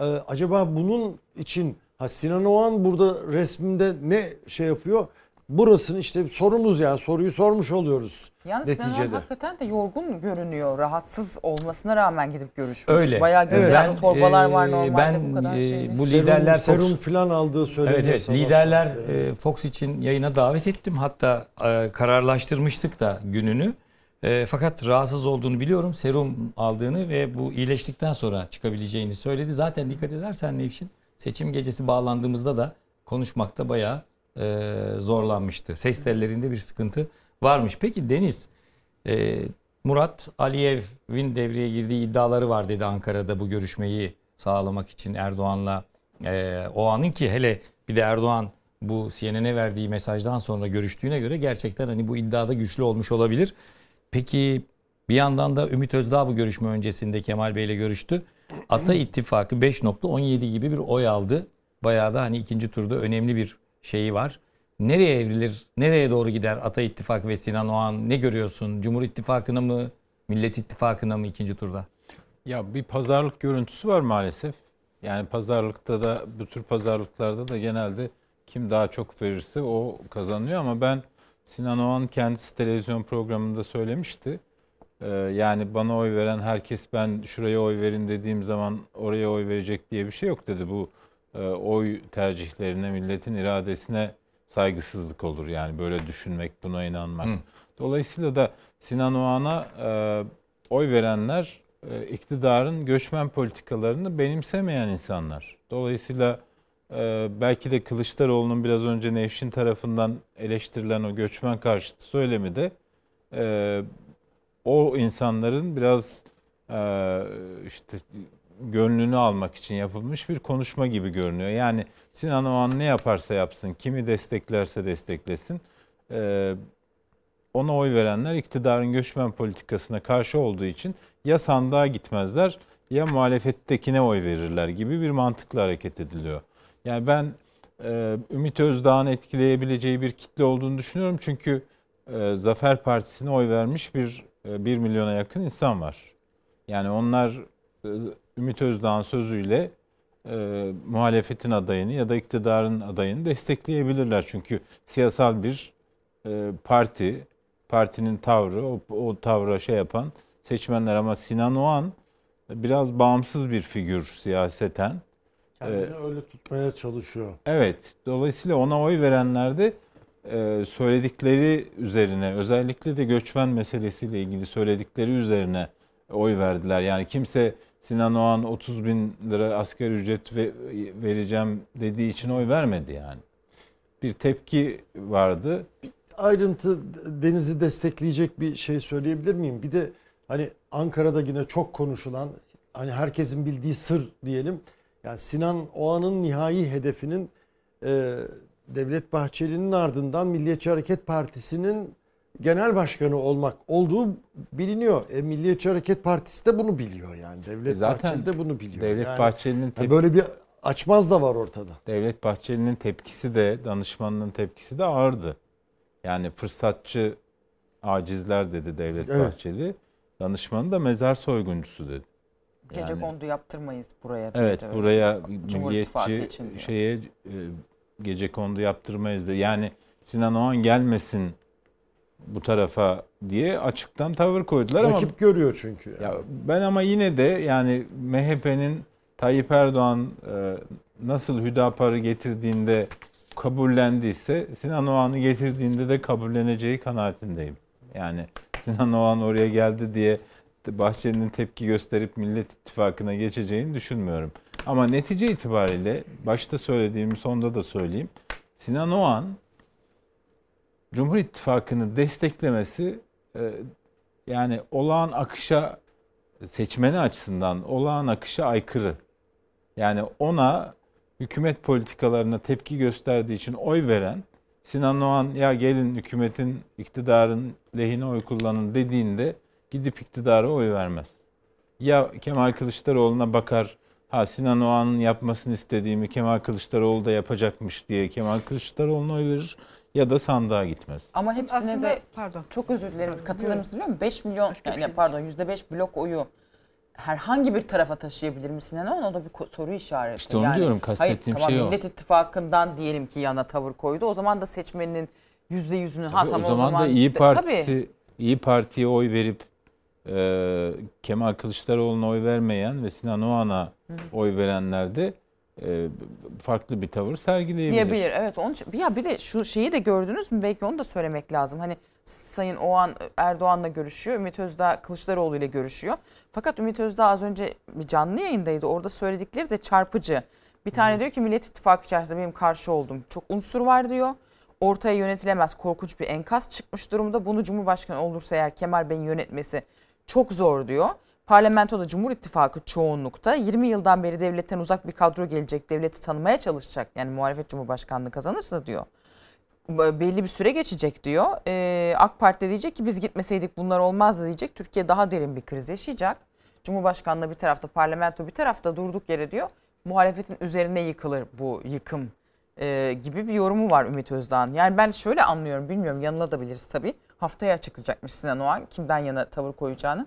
E, acaba bunun için ha Sinan Oğan burada resminde ne şey yapıyor? Burasını işte sorumuz yani soruyu sormuş oluyoruz Yalnız Sinan Oğan neticede. hakikaten de yorgun görünüyor. Rahatsız olmasına rağmen gidip görüşmüş. Öyle. Bayağı gözlerde Ben, torbalar var e, normalde ben, bu kadar e, şey. bu Serum- liderler serum Fox- falan aldığı söyleniyor. Evet evet liderler e, Fox için yayına davet ettim. Hatta e, kararlaştırmıştık da gününü. E, fakat rahatsız olduğunu biliyorum. Serum aldığını ve bu iyileştikten sonra çıkabileceğini söyledi. Zaten dikkat edersen Nevşin seçim gecesi bağlandığımızda da konuşmakta bayağı e, zorlanmıştı. Ses tellerinde bir sıkıntı varmış. Peki Deniz, e, Murat Aliyev'in devreye girdiği iddiaları var dedi Ankara'da bu görüşmeyi sağlamak için Erdoğan'la. E, o anın ki hele bir de Erdoğan bu CNN'e verdiği mesajdan sonra görüştüğüne göre gerçekten hani bu iddiada güçlü olmuş olabilir. Peki bir yandan da Ümit Özdağ bu görüşme öncesinde Kemal Bey ile görüştü. Ata İttifakı 5.17 gibi bir oy aldı. Bayağı da hani ikinci turda önemli bir şeyi var. Nereye evrilir? Nereye doğru gider Ata İttifak ve Sinan Oğan? Ne görüyorsun? Cumhur İttifakı'na mı? Millet İttifakı'na mı ikinci turda? Ya bir pazarlık görüntüsü var maalesef. Yani pazarlıkta da bu tür pazarlıklarda da genelde kim daha çok verirse o kazanıyor ama ben Sinan Oğan kendisi televizyon programında söylemişti. Ee, yani bana oy veren herkes ben şuraya oy verin dediğim zaman oraya oy verecek diye bir şey yok dedi. Bu e, oy tercihlerine, milletin iradesine saygısızlık olur. Yani böyle düşünmek, buna inanmak. Hı. Dolayısıyla da Sinan Oğan'a e, oy verenler e, iktidarın göçmen politikalarını benimsemeyen insanlar. Dolayısıyla e, belki de Kılıçdaroğlu'nun biraz önce Nevşin tarafından eleştirilen o göçmen karşıtı söylemi de e, o insanların biraz e, işte gönlünü almak için yapılmış bir konuşma gibi görünüyor. Yani Sinan Oğan ne yaparsa yapsın, kimi desteklerse desteklesin, e, ona oy verenler iktidarın göçmen politikasına karşı olduğu için ya sandığa gitmezler ya muhalefettekine oy verirler gibi bir mantıkla hareket ediliyor. Yani ben e, Ümit Özdağ'ın etkileyebileceği bir kitle olduğunu düşünüyorum. Çünkü e, Zafer Partisi'ne oy vermiş bir e, 1 milyona yakın insan var. Yani onlar e, Ümit Özdağ'ın sözüyle e, muhalefetin adayını ya da iktidarın adayını destekleyebilirler. Çünkü siyasal bir e, parti, partinin tavrı, o, o tavra şey yapan seçmenler ama Sinan Oğan biraz bağımsız bir figür siyaseten. Kendini öyle tutmaya çalışıyor. Evet, dolayısıyla ona oy verenler de e, söyledikleri üzerine, özellikle de göçmen meselesiyle ilgili söyledikleri üzerine oy verdiler. Yani kimse Sinan Oğan 30 bin lira asgari ücret ve, vereceğim dediği için oy vermedi yani. bir tepki vardı. ayrıntı Deniz'i destekleyecek bir şey söyleyebilir miyim? Bir de hani Ankara'da yine çok konuşulan hani herkesin bildiği sır diyelim. Yani Sinan Oğan'ın nihai hedefinin e, Devlet Bahçeli'nin ardından Milliyetçi Hareket Partisi'nin genel başkanı olmak olduğu biliniyor. E, Milliyetçi Hareket Partisi de bunu biliyor yani. Devlet Zaten Bahçeli de bunu biliyor. Devlet yani, Bahçeli'nin yani tepki böyle bir açmaz da var ortada. Devlet Bahçeli'nin tepkisi de danışmanının tepkisi de ağırdı. Yani fırsatçı acizler dedi Devlet Evet. Bahçeli. Danışmanı da mezar soyguncusu dedi. Gece Yani- kondu yaptırmayız buraya. Evet dedi. buraya milliyetçi şeye e, gece kondu yaptırmayız da yani Sinan Oğan gelmesin bu tarafa diye açıktan tavır koydular ama Rakip görüyor çünkü. ya ben ama yine de yani MHP'nin Tayyip Erdoğan e, nasıl Hüdapar'ı getirdiğinde kabullendiyse Sinan Oğan'ı getirdiğinde de kabulleneceği kanaatindeyim. Yani Sinan Oğan oraya geldi diye Bahçeli'nin tepki gösterip Millet İttifakı'na geçeceğini düşünmüyorum. Ama netice itibariyle başta söylediğimi sonda da söyleyeyim. Sinan Oğan Cumhur İttifakı'nı desteklemesi e, yani olağan akışa seçmeni açısından olağan akışa aykırı. Yani ona hükümet politikalarına tepki gösterdiği için oy veren Sinan Oğan ya gelin hükümetin iktidarın lehine oy kullanın dediğinde gidip iktidara oy vermez. Ya Kemal Kılıçdaroğlu'na bakar ha Sinan Oğan'ın yapmasını istediğimi Kemal Kılıçdaroğlu da yapacakmış diye Kemal Kılıçdaroğlu'na oy verir ya da sandığa gitmez. Ama hepsine Aslında de pardon. çok özür dilerim katılır Buyurun. mısın biliyor musun? 5 milyon Başka yani şey. pardon %5 blok oyu herhangi bir tarafa taşıyabilir mi Sinan Oğan? O da bir soru işareti. İşte onu diyorum, kastettiğim hayır, şey o. tamam, Millet İttifakı'ndan diyelim ki yana tavır koydu. O zaman da seçmeninin %100'ünü ha tamam o zaman, da İyi de- Partisi Tabii. İyi Parti'ye oy verip e, Kemal Kılıçdaroğlu'na oy vermeyen ve Sinan Oğan'a oy verenler de e, farklı bir tavır sergileyebilir. Diyebilir evet. Onun için, ya bir de şu şeyi de gördünüz mü? Belki onu da söylemek lazım. Hani Sayın Oğan Erdoğan'la görüşüyor. Ümit Özdağ Kılıçdaroğlu ile görüşüyor. Fakat Ümit Özdağ az önce bir canlı yayındaydı. Orada söyledikleri de çarpıcı. Bir tane diyor ki Millet İttifakı içerisinde benim karşı olduğum çok unsur var diyor. Ortaya yönetilemez korkunç bir enkaz çıkmış durumda. Bunu Cumhurbaşkanı olursa eğer Kemal Bey'in yönetmesi çok zor diyor. Parlamentoda Cumhur İttifakı çoğunlukta 20 yıldan beri devletten uzak bir kadro gelecek, devleti tanımaya çalışacak. Yani muhalefet Cumhurbaşkanlığı kazanırsa diyor. Belli bir süre geçecek diyor. Ee, AK Parti diyecek ki biz gitmeseydik bunlar olmazdı diyecek. Türkiye daha derin bir kriz yaşayacak. Cumhurbaşkanlığı bir tarafta, parlamento bir tarafta durduk yere diyor. Muhalefetin üzerine yıkılır bu yıkım e, gibi bir yorumu var Ümit Özdağ'ın. Yani ben şöyle anlıyorum, bilmiyorum yanılabiliriz tabii. Haftaya açıklayacakmış Sinan Oğan kimden yana tavır koyacağını.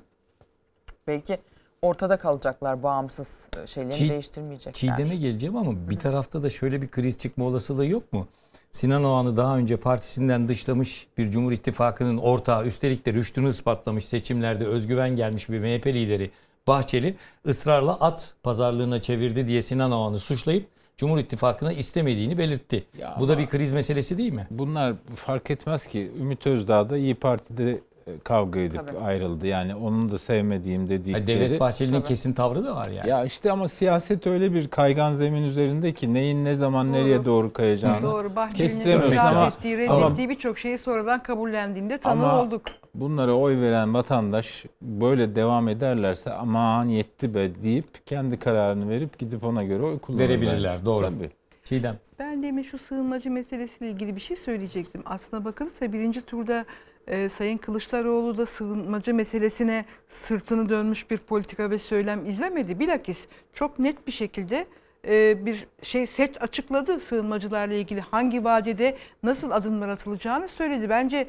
Belki ortada kalacaklar bağımsız e, şeylerini Çiğ- değiştirmeyecekler. Çiğdem'e geleceğim ama bir tarafta da şöyle bir kriz çıkma olasılığı yok mu? Sinan Oğan'ı daha önce partisinden dışlamış bir Cumhur İttifakı'nın ortağı üstelik de rüştünü ispatlamış seçimlerde özgüven gelmiş bir MHP lideri Bahçeli ısrarla at pazarlığına çevirdi diye Sinan Oğan'ı suçlayıp Cumhur İttifakı'na istemediğini belirtti. Ya Bu da bir kriz meselesi değil mi? Bunlar fark etmez ki Ümit Özdağ da İyi Parti'de kavga edip Tabii. ayrıldı. Yani onun da sevmediğim dedikleri. Devlet Bahçeli'nin Tabii. kesin tavrı da var yani. Ya işte ama siyaset öyle bir kaygan zemin üzerinde ki neyin ne zaman Doğru. nereye doğru kayacağını. Doğru. Bahçeli'nin Kestiremiyorsun itiraz ama- ettiği, reddettiği birçok şeyi sonradan kabullendiğinde tanığı Ama- olduk. Bunlara oy veren vatandaş böyle devam ederlerse aman yetti be deyip kendi kararını verip gidip ona göre oy kullanırlar. Verebilirler, doğru. Tabii. Çiğdem. Ben demin şu sığınmacı meselesiyle ilgili bir şey söyleyecektim. Aslına bakılırsa birinci turda e, Sayın Kılıçdaroğlu da sığınmacı meselesine sırtını dönmüş bir politika ve söylem izlemedi. Bilakis çok net bir şekilde e, bir şey set açıkladı sığınmacılarla ilgili hangi vadede nasıl adımlar atılacağını söyledi. Bence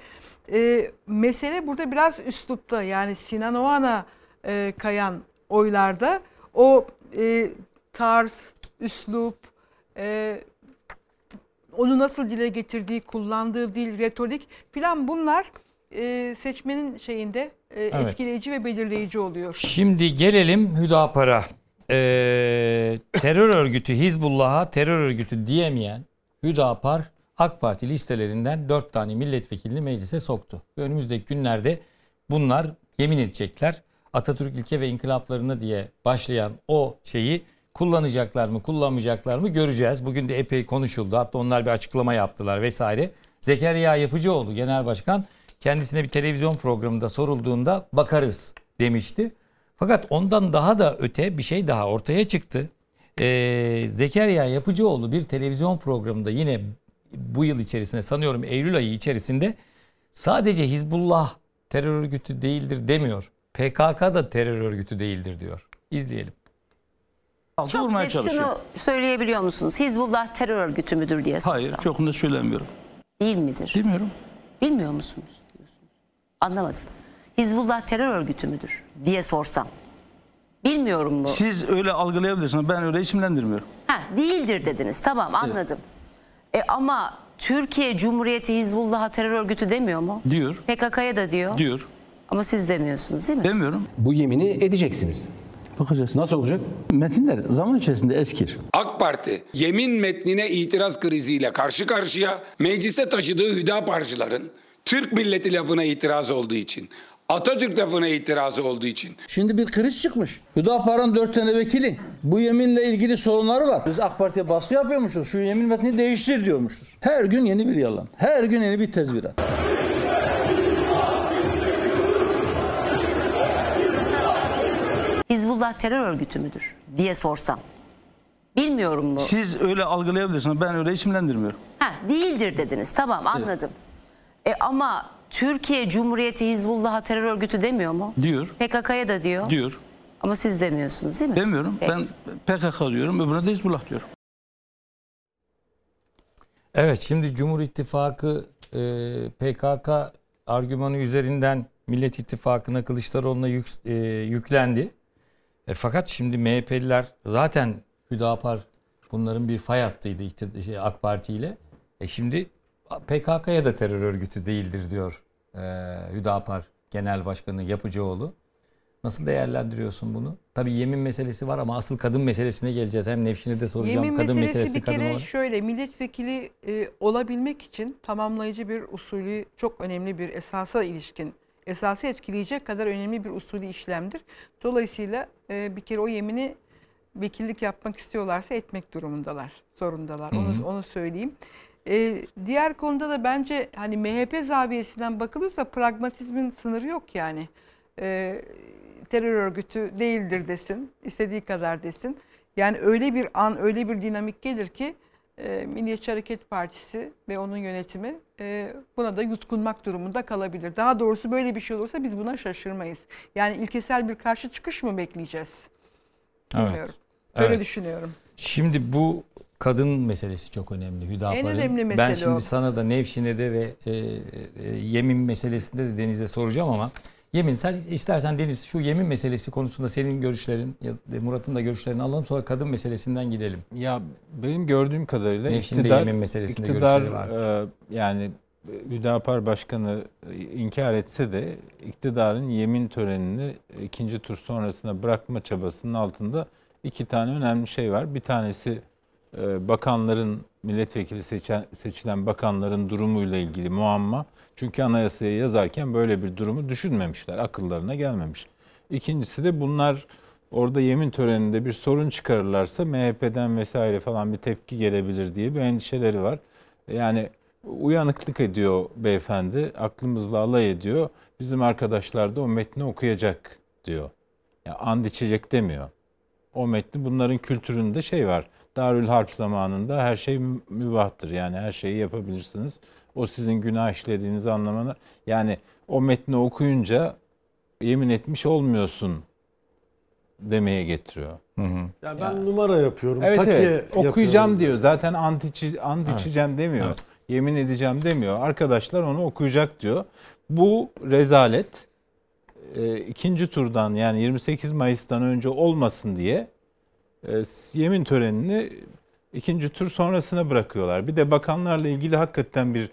e, mesele burada biraz üslupta yani Sinan Oğan'a e, kayan oylarda o e, tarz, üslup, e, onu nasıl dile getirdiği, kullandığı dil, retorik filan bunlar e, seçmenin şeyinde e, etkileyici ve belirleyici oluyor. Şimdi gelelim Hüdapar'a. Ee, terör örgütü Hizbullah'a terör örgütü diyemeyen Hüdapar AK Parti listelerinden 4 tane milletvekilini meclise soktu. Önümüzdeki günlerde bunlar yemin edecekler. Atatürk ilke ve inkılaplarına diye başlayan o şeyi Kullanacaklar mı, kullanmayacaklar mı göreceğiz. Bugün de epey konuşuldu. Hatta onlar bir açıklama yaptılar vesaire. Zekeriya Yapıcıoğlu Genel Başkan kendisine bir televizyon programında sorulduğunda bakarız demişti. Fakat ondan daha da öte bir şey daha ortaya çıktı. Ee, Zekeriya Yapıcıoğlu bir televizyon programında yine bu yıl içerisinde sanıyorum Eylül ayı içerisinde sadece Hizbullah terör örgütü değildir demiyor. PKK da terör örgütü değildir diyor. İzleyelim. Çok net şunu söyleyebiliyor musunuz? Hizbullah terör örgütü müdür diye sorsam. Hayır, çok net söylemiyorum. Değil midir? Bilmiyorum. Bilmiyor musunuz? Anlamadım. Hizbullah terör örgütü müdür diye sorsam. Bilmiyorum mu? Siz öyle algılayabilirsiniz. Ben öyle isimlendirmiyorum. Ha, değildir dediniz. Tamam anladım. E ama Türkiye Cumhuriyeti Hizbullah'a terör örgütü demiyor mu? Diyor. PKK'ya da diyor. Diyor. Ama siz demiyorsunuz değil mi? Demiyorum. Bu yemini edeceksiniz. Bakacağız. Nasıl olacak? Metinler zaman içerisinde eskir. AK Parti yemin metnine itiraz kriziyle karşı karşıya meclise taşıdığı Hüdaparcıların Türk milleti lafına itiraz olduğu için, Atatürk lafına itirazı olduğu için Şimdi bir kriz çıkmış. Hüdapar'ın dört tane vekili. Bu yeminle ilgili sorunları var. Biz AK Parti'ye baskı yapıyormuşuz. Şu yemin metnini değiştir diyormuşuz. Her gün yeni bir yalan. Her gün yeni bir tezvirat. Hizbullah terör örgütü müdür diye sorsam. Bilmiyorum mu? Siz öyle algılayabilirsiniz. Ben öyle isimlendirmiyorum. Ha, değildir dediniz. Tamam anladım. E ama Türkiye Cumhuriyeti Hizbullah'a terör örgütü demiyor mu? Diyor. PKK'ya da diyor. Diyor. Ama siz demiyorsunuz değil mi? Demiyorum. Peki. Ben PKK diyorum. Öbürüne de Hizbullah diyorum. Evet şimdi Cumhur İttifakı e, PKK argümanı üzerinden Millet İttifakı'na Kılıçdaroğlu'na yük, e, yüklendi. E, fakat şimdi MHP'liler zaten Hüdapar bunların bir fay hattıydı şey, AK Parti ile. E şimdi PKK'ya da terör örgütü değildir diyor e, Hüdapar Genel Başkanı Yapıcıoğlu. Nasıl değerlendiriyorsun bunu? Tabii yemin meselesi var ama asıl kadın meselesine geleceğiz. Hem Nevşin'e de soracağım. Yemin kadın meselesi meselesi bir kadın kere olarak. şöyle milletvekili e, olabilmek için tamamlayıcı bir usulü çok önemli bir esasa ilişkin esası etkileyecek kadar önemli bir usulü işlemdir. Dolayısıyla e, bir kere o yemini vekillik yapmak istiyorlarsa etmek durumundalar, zorundalar. Hı hı. Onu onu söyleyeyim. E, diğer konuda da bence hani MHP zaviyesinden bakılırsa pragmatizmin sınırı yok yani. E, terör örgütü değildir desin, istediği kadar desin. Yani öyle bir an, öyle bir dinamik gelir ki e, Milliyetçi Hareket Partisi ve onun yönetimi e, buna da yutkunmak durumunda kalabilir. Daha doğrusu böyle bir şey olursa biz buna şaşırmayız. Yani ilkesel bir karşı çıkış mı bekleyeceğiz? Bilmiyorum. Evet. Öyle Evet. düşünüyorum. Şimdi bu kadın meselesi çok önemli Hüdapar'ın. En önemli Ben mesele şimdi o. sana da Nevşin'e de ve e, e, yemin meselesinde de Deniz'e soracağım ama yemin sen istersen Deniz şu yemin meselesi konusunda senin görüşlerin ya Murat'ın da görüşlerini alalım sonra kadın meselesinden gidelim. Ya benim gördüğüm kadarıyla Nevşin de iktidar, yemin meselesinde iktidar görüşleri e, yani Hüdapar Başkanı e, inkar etse de iktidarın yemin törenini ikinci tur sonrasına bırakma çabasının altında iki tane önemli şey var. Bir tanesi e, bakanların milletvekili seçen, seçilen bakanların durumuyla ilgili muamma. Çünkü anayasayı yazarken böyle bir durumu düşünmemişler. Akıllarına gelmemiş. İkincisi de bunlar orada yemin töreninde bir sorun çıkarırlarsa MHP'den vesaire falan bir tepki gelebilir diye bir endişeleri var. Yani uyanıklık ediyor beyefendi, aklımızla alay ediyor. Bizim arkadaşlar da o metni okuyacak diyor. Yani and içecek demiyor. O metni bunların kültüründe şey var. Darül Harp zamanında her şey mü- mübahtır. Yani her şeyi yapabilirsiniz. O sizin günah işlediğiniz anlamına. Yani o metni okuyunca yemin etmiş olmuyorsun demeye getiriyor. Ya ben numara yapıyorum. Evet, takiye evet. okuyacağım yapıyorum. diyor. Zaten ant, içi, ant Evet. içeceğim demiyor. Evet. Yemin edeceğim demiyor. Arkadaşlar onu okuyacak diyor. Bu rezalet e, ikinci turdan yani 28 Mayıs'tan önce olmasın diye e, yemin törenini ikinci tur sonrasına bırakıyorlar. Bir de bakanlarla ilgili hakikaten bir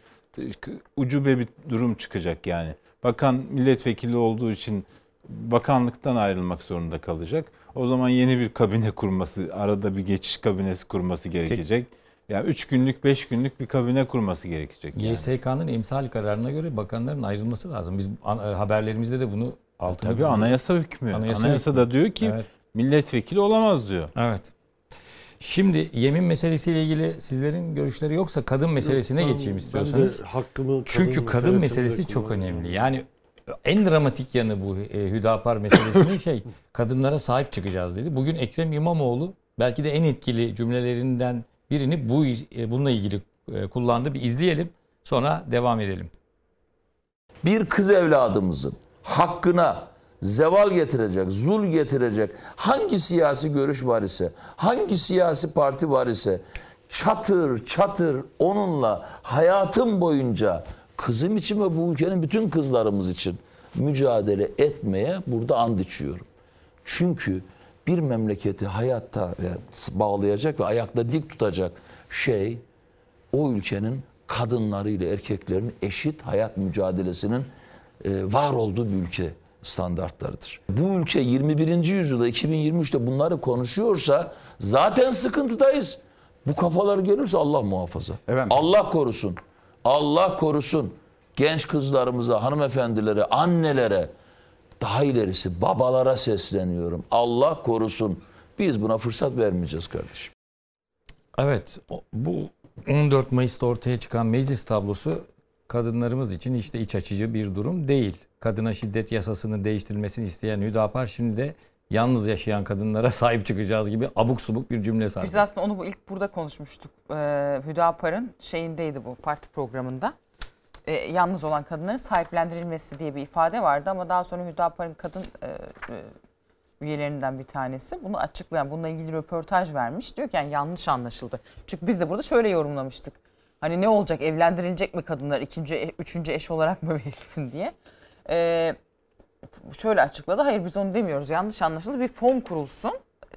ucube bir durum çıkacak yani. Bakan milletvekili olduğu için bakanlıktan ayrılmak zorunda kalacak. O zaman yeni bir kabine kurması, arada bir geçiş kabinesi kurması gerekecek. Yani 3 günlük, 5 günlük bir kabine kurması gerekecek. Yani. YSK'nın emsal kararına göre bakanların ayrılması lazım. Biz e, haberlerimizde de bunu altına Tabii anayasa hükmü. Anayasa Anayasada hükmü. diyor ki Evet. Milletvekili olamaz diyor. Evet. Şimdi yemin meselesiyle ilgili sizlerin görüşleri yoksa kadın meselesine Ben- geçeyim ben de istiyorsanız. hakkımı Çünkü kadın meselesi çok önemli. Yani en dramatik yanı bu e, Hüdapar meselesinin şey kadınlara sahip çıkacağız dedi. Bugün Ekrem İmamoğlu belki de en etkili cümlelerinden birini bu e, bununla ilgili e, kullandı. Bir izleyelim sonra devam edelim. bir kız evladımızın hakkına zeval getirecek, zul getirecek hangi siyasi görüş var ise, hangi siyasi parti var ise çatır çatır onunla hayatım boyunca kızım için ve bu ülkenin bütün kızlarımız için mücadele etmeye burada and içiyorum. Çünkü bir memleketi hayatta ve bağlayacak ve ayakta dik tutacak şey o ülkenin kadınlarıyla erkeklerin eşit hayat mücadelesinin e, var olduğu bir ülke standartlarıdır. Bu ülke 21. yüzyılda 2023'te bunları konuşuyorsa zaten sıkıntıdayız. Bu kafalar gelirse Allah muhafaza. Allah korusun. Allah korusun. Genç kızlarımıza, hanımefendilere, annelere, daha ilerisi babalara sesleniyorum. Allah korusun. Biz buna fırsat vermeyeceğiz kardeşim. Evet bu 14 Mayıs'ta ortaya çıkan meclis tablosu kadınlarımız için işte iç açıcı bir durum değil. Kadına şiddet yasasının değiştirilmesini isteyen Hüdapar şimdi de yalnız yaşayan kadınlara sahip çıkacağız gibi abuk subuk bir cümle sardı. Biz aslında onu ilk burada konuşmuştuk. Ee, Hüdapar'ın şeyindeydi bu parti programında. Ee, yalnız olan kadınların sahiplendirilmesi diye bir ifade vardı ama daha sonra Hüdapar'ın kadın e, e, üyelerinden bir tanesi bunu açıklayan, bununla ilgili röportaj vermiş. Diyor ki yani yanlış anlaşıldı. Çünkü biz de burada şöyle yorumlamıştık. Hani ne olacak evlendirilecek mi kadınlar ikinci, e- üçüncü eş olarak mı verilsin diye. Ee, şöyle açıkladı. Hayır biz onu demiyoruz. Yanlış anlaşıldı. Bir fon kurulsun.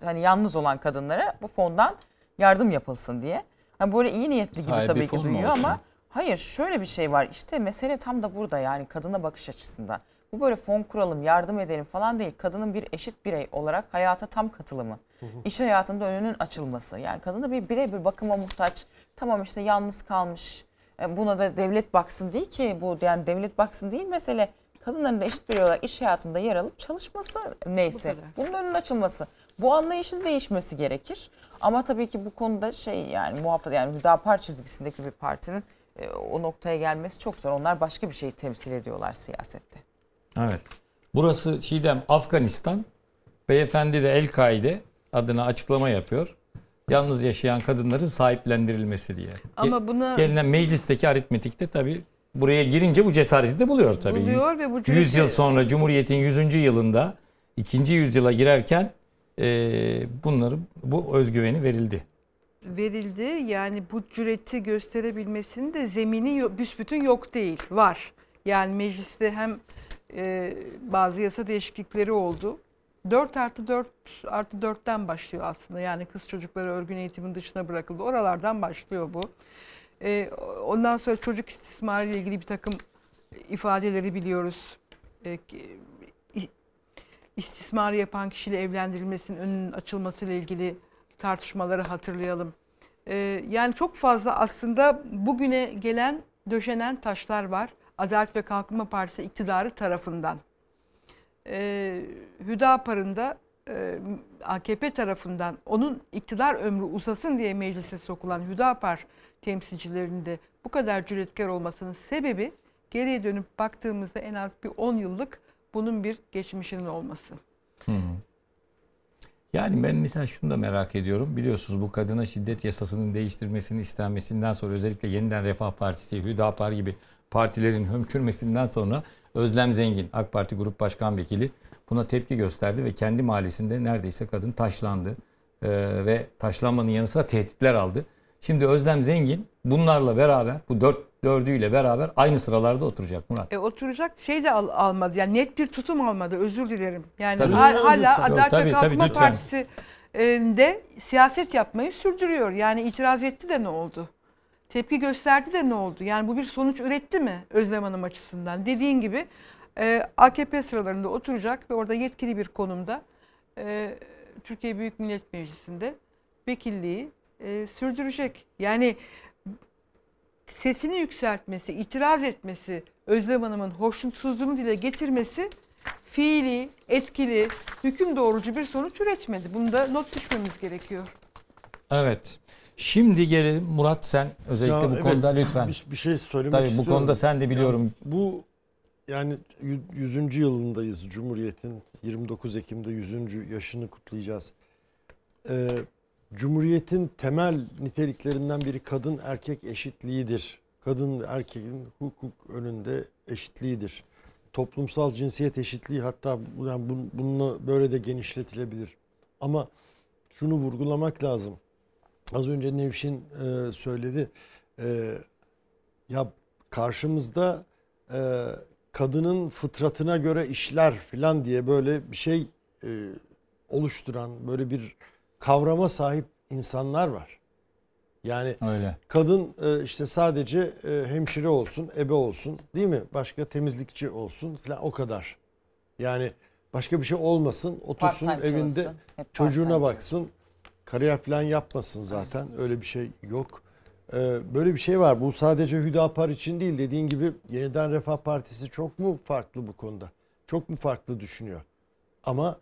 Hani yalnız olan kadınlara bu fondan yardım yapılsın diye. Hani böyle iyi niyetli gibi Sahibi tabii ki duyuyor ama hayır şöyle bir şey var. İşte mesele tam da burada yani kadına bakış açısından. Bu böyle fon kuralım, yardım edelim falan değil. Kadının bir eşit birey olarak hayata tam katılımı. iş hayatında önünün açılması. Yani kadın da bir birey bir bakıma muhtaç. Tamam işte yalnız kalmış. E, Buna da devlet baksın değil ki bu yani devlet baksın değil mesele. Kadınların da eşit birey olarak iş hayatında yer alıp çalışması neyse. Bunun önünün açılması. Bu anlayışın değişmesi gerekir. Ama tabii ki bu konuda şey yani muhafaza yani Hüdapar çizgisindeki bir partinin e, o noktaya gelmesi çok zor. Onlar başka bir şeyi temsil ediyorlar siyasette. Evet. Burası Çiğdem Afganistan. Beyefendi de El-Kaide adına açıklama yapıyor. Yalnız yaşayan kadınların sahiplendirilmesi diye. Ama buna- gelinen meclisteki aritmetikte tabii buraya girince bu cesareti de buluyor tabii. Buluyor ve bu 100 yıl sonra Cumhuriyet'in 100. yılında ikinci yüzyıla girerken e, bunları bu özgüveni verildi. verildi. Yani bu cüreti gösterebilmesinin de zemini büsbütün yok değil. Var. Yani mecliste hem e, bazı yasa değişiklikleri oldu. 4 artı 4 artı 4'ten başlıyor aslında. Yani kız çocukları örgün eğitimin dışına bırakıldı. Oralardan başlıyor bu. E, ondan sonra çocuk istismarı ile ilgili bir takım ifadeleri biliyoruz. E, istismarı yapan kişiyle evlendirilmesinin önünün açılmasıyla ilgili tartışmaları hatırlayalım. Ee, yani çok fazla aslında bugüne gelen döşenen taşlar var. Adalet ve Kalkınma Partisi iktidarı tarafından. Ee, Hüdapar'ın da e, AKP tarafından onun iktidar ömrü uzasın diye meclise sokulan Hüdapar temsilcilerinde bu kadar cüretkar olmasının sebebi geriye dönüp baktığımızda en az bir 10 yıllık bunun bir geçmişinin olması. Yani ben mesela şunu da merak ediyorum. Biliyorsunuz bu kadına şiddet yasasının değiştirmesinin istenmesinden sonra özellikle yeniden Refah Partisi, Hüdapar gibi partilerin hömkürmesinden sonra Özlem Zengin, AK Parti Grup Başkan Vekili buna tepki gösterdi ve kendi mahallesinde neredeyse kadın taşlandı. Ee, ve taşlanmanın yanı sıra tehditler aldı. Şimdi Özlem Zengin bunlarla beraber, bu dört, dördüyle beraber aynı sıralarda oturacak Murat. E, oturacak şey de al- almadı. Yani net bir tutum almadı. Özür dilerim. Yani Tabii. hal- hala Yok, Adalet tabii, ve tabii, Kalkınma lütfen. Partisi e, de siyaset yapmayı sürdürüyor. Yani itiraz etti de ne oldu? Tepki gösterdi de ne oldu? Yani bu bir sonuç üretti mi Özlem Hanım açısından? Dediğin gibi e, AKP sıralarında oturacak ve orada yetkili bir konumda e, Türkiye Büyük Millet Meclisi'nde vekilliği e, sürdürecek. Yani sesini yükseltmesi, itiraz etmesi, Özlem Hanım'ın hoşnutsuzluğunu dile getirmesi fiili, etkili, hüküm doğurucu bir sonuç üretmedi. Bunda not düşmemiz gerekiyor. Evet. Şimdi gelelim Murat sen özellikle Ya bu evet, konuda lütfen. Bir, bir şey söylemek Tabii bu istiyorum. konuda sen de biliyorum. Yani bu yani yü- 100. yılındayız Cumhuriyet'in 29 Ekim'de 100. yaşını kutlayacağız. Ee, Cumhuriyet'in temel niteliklerinden biri kadın erkek eşitliğidir. Kadın ve erkeğin hukuk önünde eşitliğidir. Toplumsal cinsiyet eşitliği hatta bu- yani bun- bununla böyle de genişletilebilir. Ama şunu vurgulamak lazım. Az önce Nevşin e, söyledi. E, ya karşımızda e, kadının fıtratına göre işler falan diye böyle bir şey e, oluşturan böyle bir kavrama sahip insanlar var. Yani Öyle. kadın e, işte sadece e, hemşire olsun, ebe olsun değil mi? Başka temizlikçi olsun falan o kadar. Yani başka bir şey olmasın, otursun evinde hep çocuğuna baksın. Kariyer falan yapmasın zaten. Öyle bir şey yok. Ee, böyle bir şey var. Bu sadece Hüdapar için değil. Dediğin gibi Yeniden Refah Partisi çok mu farklı bu konuda? Çok mu farklı düşünüyor? Ama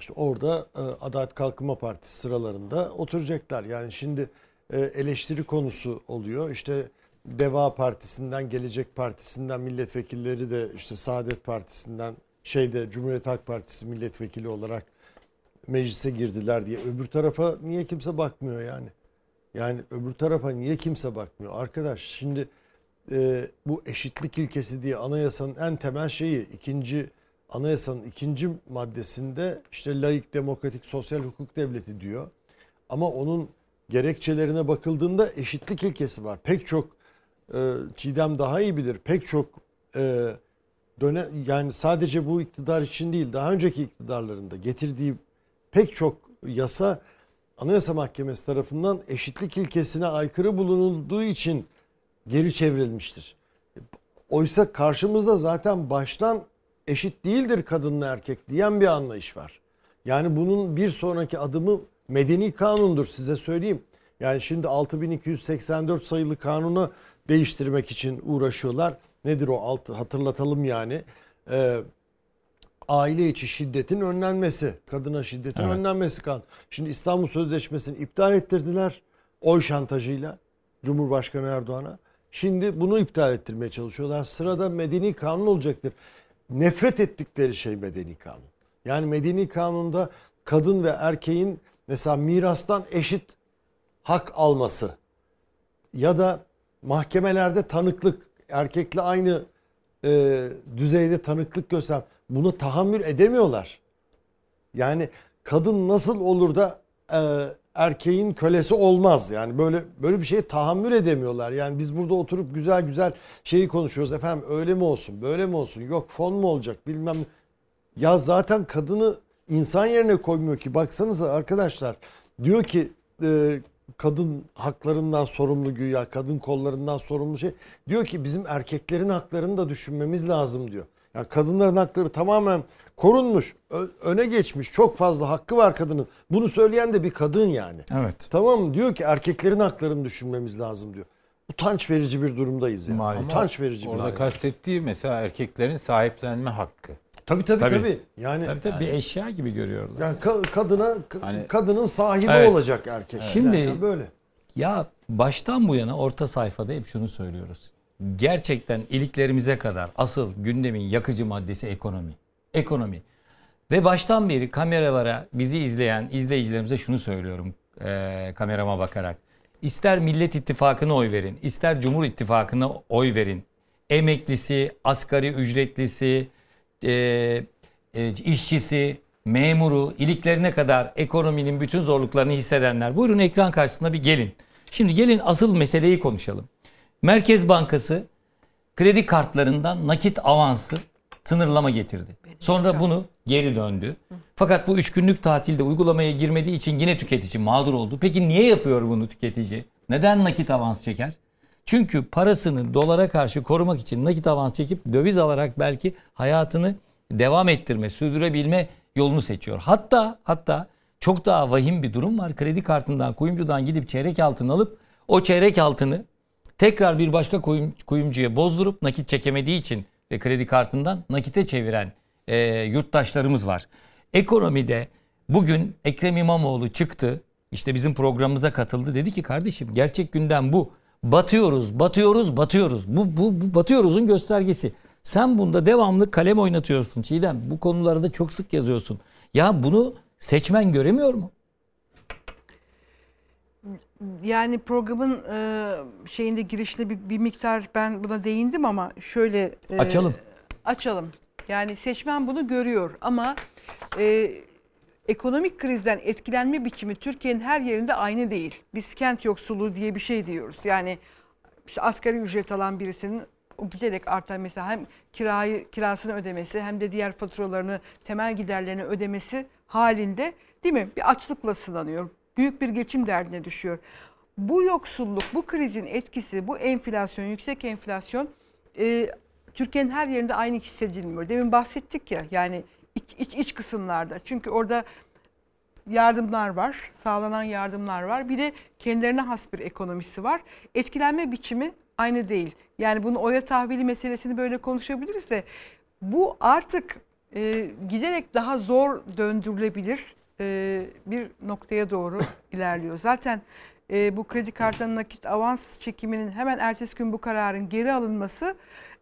işte orada e, Adalet Kalkınma Partisi sıralarında oturacaklar. Yani şimdi e, eleştiri konusu oluyor. İşte Deva Partisi'nden, Gelecek Partisi'nden milletvekilleri de işte Saadet Partisi'nden şeyde Cumhuriyet Halk Partisi milletvekili olarak meclise girdiler diye. Öbür tarafa niye kimse bakmıyor yani? Yani öbür tarafa niye kimse bakmıyor? Arkadaş şimdi e, bu eşitlik ilkesi diye anayasanın en temel şeyi ikinci anayasanın ikinci maddesinde işte laik, demokratik, sosyal hukuk devleti diyor. Ama onun gerekçelerine bakıldığında eşitlik ilkesi var. Pek çok e, Çiğdem daha iyi bilir. Pek çok e, döne yani sadece bu iktidar için değil daha önceki iktidarlarında getirdiği pek çok yasa Anayasa Mahkemesi tarafından eşitlik ilkesine aykırı bulunulduğu için geri çevrilmiştir. Oysa karşımızda zaten baştan eşit değildir kadınla erkek diyen bir anlayış var. Yani bunun bir sonraki adımı medeni kanundur size söyleyeyim. Yani şimdi 6284 sayılı kanunu değiştirmek için uğraşıyorlar. Nedir o altı hatırlatalım yani. Ee, aile içi şiddetin önlenmesi, kadına şiddetin Evet. önlenmesi kan. Şimdi İstanbul Sözleşmesi'ni iptal ettirdiler oy şantajıyla Cumhurbaşkanı Erdoğan'a. Şimdi bunu iptal ettirmeye çalışıyorlar. Sırada medeni kanun olacaktır. Nefret ettikleri şey medeni kanun. Yani medeni kanunda kadın ve erkeğin mesela mirastan eşit hak alması ya da mahkemelerde tanıklık erkekle aynı e, düzeyde tanıklık göster bunu tahammül edemiyorlar. Yani kadın nasıl olur da e, erkeğin kölesi olmaz yani böyle böyle bir şeye tahammül edemiyorlar. Yani biz burada oturup güzel güzel şeyi konuşuyoruz efendim öyle mi olsun böyle mi olsun yok fon mu olacak bilmem. Ya zaten kadını insan yerine koymuyor ki baksanıza arkadaşlar diyor ki e, kadın haklarından sorumlu güya kadın kollarından sorumlu şey diyor ki bizim erkeklerin haklarını da düşünmemiz lazım diyor. Yani kadınların hakları tamamen korunmuş, öne geçmiş. Çok fazla hakkı var kadının. Bunu söyleyen de bir kadın yani. Evet. Tamam mı? Diyor ki erkeklerin haklarını düşünmemiz lazım diyor. Utanç verici bir durumdayız yani. Maalesef. Utanç verici bir Orada durumdayız. kastettiği mesela erkeklerin sahiplenme hakkı. Tabii tabii Tabii. tabii. Yani Tabii tabii bir eşya gibi görüyorlar. yani ka- kadına ka- Hani- kadının sahibi Evet. olacak erkek. Şimdi- Yani böyle. Ya baştan bu yana orta sayfada hep şunu söylüyoruz. Gerçekten iliklerimize kadar asıl gündemin yakıcı maddesi ekonomi. Ekonomi. Ve baştan beri kameralara bizi izleyen izleyicilerimize şunu söylüyorum eee, kamerama bakarak. İster Millet İttifakı'na oy verin, ister Cumhur İttifakı'na oy verin. Emeklisi, asgari ücretlisi, eee, e, işçisi, memuru, iliklerine kadar ekonominin bütün zorluklarını hissedenler. Buyurun ekran karşısına bir gelin. Şimdi gelin asıl meseleyi konuşalım. Merkez Bankası kredi kartlarından nakit avansı sınırlama getirdi. Sonra bunu geri döndü. Fakat bu üç günlük tatilde uygulamaya girmediği için yine tüketici mağdur oldu. Peki niye yapıyor bunu tüketici? Neden nakit avans çeker? Çünkü parasını dolara karşı korumak için nakit avans çekip döviz alarak belki hayatını devam ettirme, sürdürebilme yolunu seçiyor. Hatta hatta çok daha vahim bir durum var. Kredi kartından, kuyumcudan gidip çeyrek altın alıp o çeyrek altını tekrar bir başka kuyum, kuyumcuya bozdurup nakit çekemediği için ve kredi kartından nakite çeviren e, yurttaşlarımız var. Ekonomide bugün Ekrem İmamoğlu çıktı. işte bizim programımıza katıldı. Dedi ki kardeşim gerçek gündem bu. Batıyoruz, batıyoruz, batıyoruz. Bu, bu, bu batıyoruzun göstergesi. Sen bunda devamlı kalem oynatıyorsun Çiğdem. Bu konularda çok sık yazıyorsun. Ya bunu seçmen göremiyor mu? Yani programın e, şeyinde girişinde bir, bir miktar ben buna değindim ama şöyle e, Açalım. Açalım. Yani seçmen bunu görüyor ama e, ekonomik krizden etkilenme biçimi Türkiye'nin her yerinde aynı değil. Biz kent yoksulluğu diye bir şey diyoruz. Yani işte asgari ücret alan birisinin o giderek artan mesela hem kirayı kirasını ödemesi hem de diğer faturalarını, temel giderlerini ödemesi halinde değil mi? Bir açlıkla sınanıyor. Büyük bir geçim derdine düşüyor. Bu yoksulluk, bu krizin etkisi, bu enflasyon, yüksek enflasyon e, Türkiye'nin her yerinde aynı hissedilmiyor. Demin bahsettik ya yani iç, iç, iç kısımlarda. Çünkü orada yardımlar var, sağlanan yardımlar var. Bir de kendilerine has bir ekonomisi var. Etkilenme biçimi aynı değil. Yani bunu oya tahvili meselesini böyle konuşabiliriz de bu artık e, giderek daha zor döndürülebilir e, bir noktaya doğru ilerliyor. Zaten e, bu kredi kartının nakit avans çekiminin hemen ertesi gün bu kararın geri alınması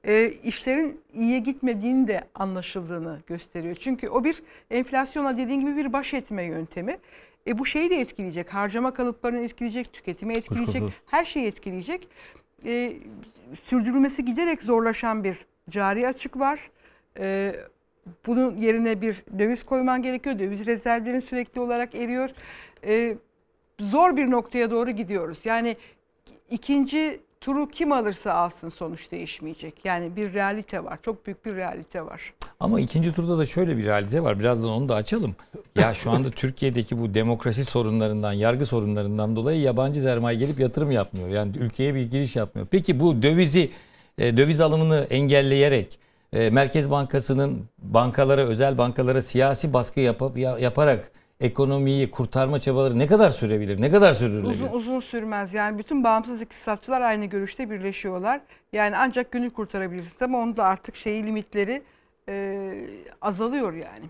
e, işlerin iyiye gitmediğini de anlaşıldığını gösteriyor. Çünkü o bir enflasyona dediğin gibi bir baş etme yöntemi. E, bu şeyi de etkileyecek, harcama kalıplarını etkileyecek, tüketimi etkileyecek, Kuşkusuz. her şeyi etkileyecek. E, sürdürülmesi giderek zorlaşan bir cari açık var. E, bunun yerine bir döviz koyman gerekiyor. Döviz rezervlerin sürekli olarak eriyor. E, zor bir noktaya doğru gidiyoruz. Yani ikinci turu kim alırsa alsın sonuç değişmeyecek. Yani bir realite var. Çok büyük bir realite var. Ama ikinci turda da şöyle bir realite var. Birazdan onu da açalım. Ya şu anda Türkiye'deki bu demokrasi sorunlarından, yargı sorunlarından dolayı yabancı sermaye gelip yatırım yapmıyor. Yani ülkeye bir giriş yapmıyor. Peki bu dövizi, e, döviz alımını engelleyerek e, Merkez Bankası'nın bankalara, özel bankalara siyasi baskı yapıp, ya- yaparak ekonomiyi kurtarma çabaları ne kadar sürebilir? Ne kadar sürdürülebilir? Uzun uzun sürmez. Yani bütün bağımsız iktisatçılar aynı görüşte birleşiyorlar. Yani ancak günü kurtarabilirsiniz ama onun da artık şeyi limitleri e, azalıyor yani.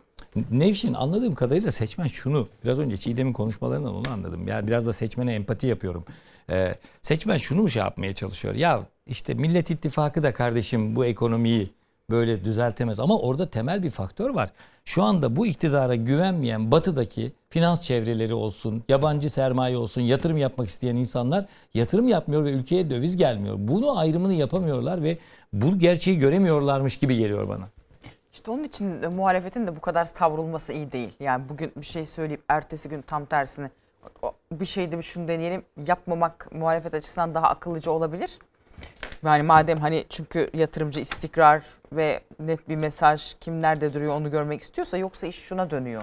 Nevşin anladığım kadarıyla seçmen şunu, biraz önce Çiğdem'in konuşmalarından onu anladım. Yani biraz da seçmene empati yapıyorum. Ee, seçmen şunu mu şey yapmaya çalışıyor? Ya işte Millet İttifakı da kardeşim bu ekonomiyi böyle düzeltemez. Ama orada temel bir faktör var. Şu anda bu iktidara güvenmeyen batıdaki finans çevreleri olsun, yabancı sermaye olsun, yatırım yapmak isteyen insanlar yatırım yapmıyor ve ülkeye döviz gelmiyor. Bunu ayrımını yapamıyorlar ve bu gerçeği göremiyorlarmış gibi geliyor bana. İşte onun için muhalefetin de bu kadar savrulması iyi değil. Yani bugün bir şey söyleyip ertesi gün tam tersini bir şeyde bir şunu deneyelim yapmamak muhalefet açısından daha akıllıca olabilir. Yani madem hani çünkü yatırımcı istikrar ve net bir mesaj kim nerede duruyor onu görmek istiyorsa yoksa iş şuna dönüyor.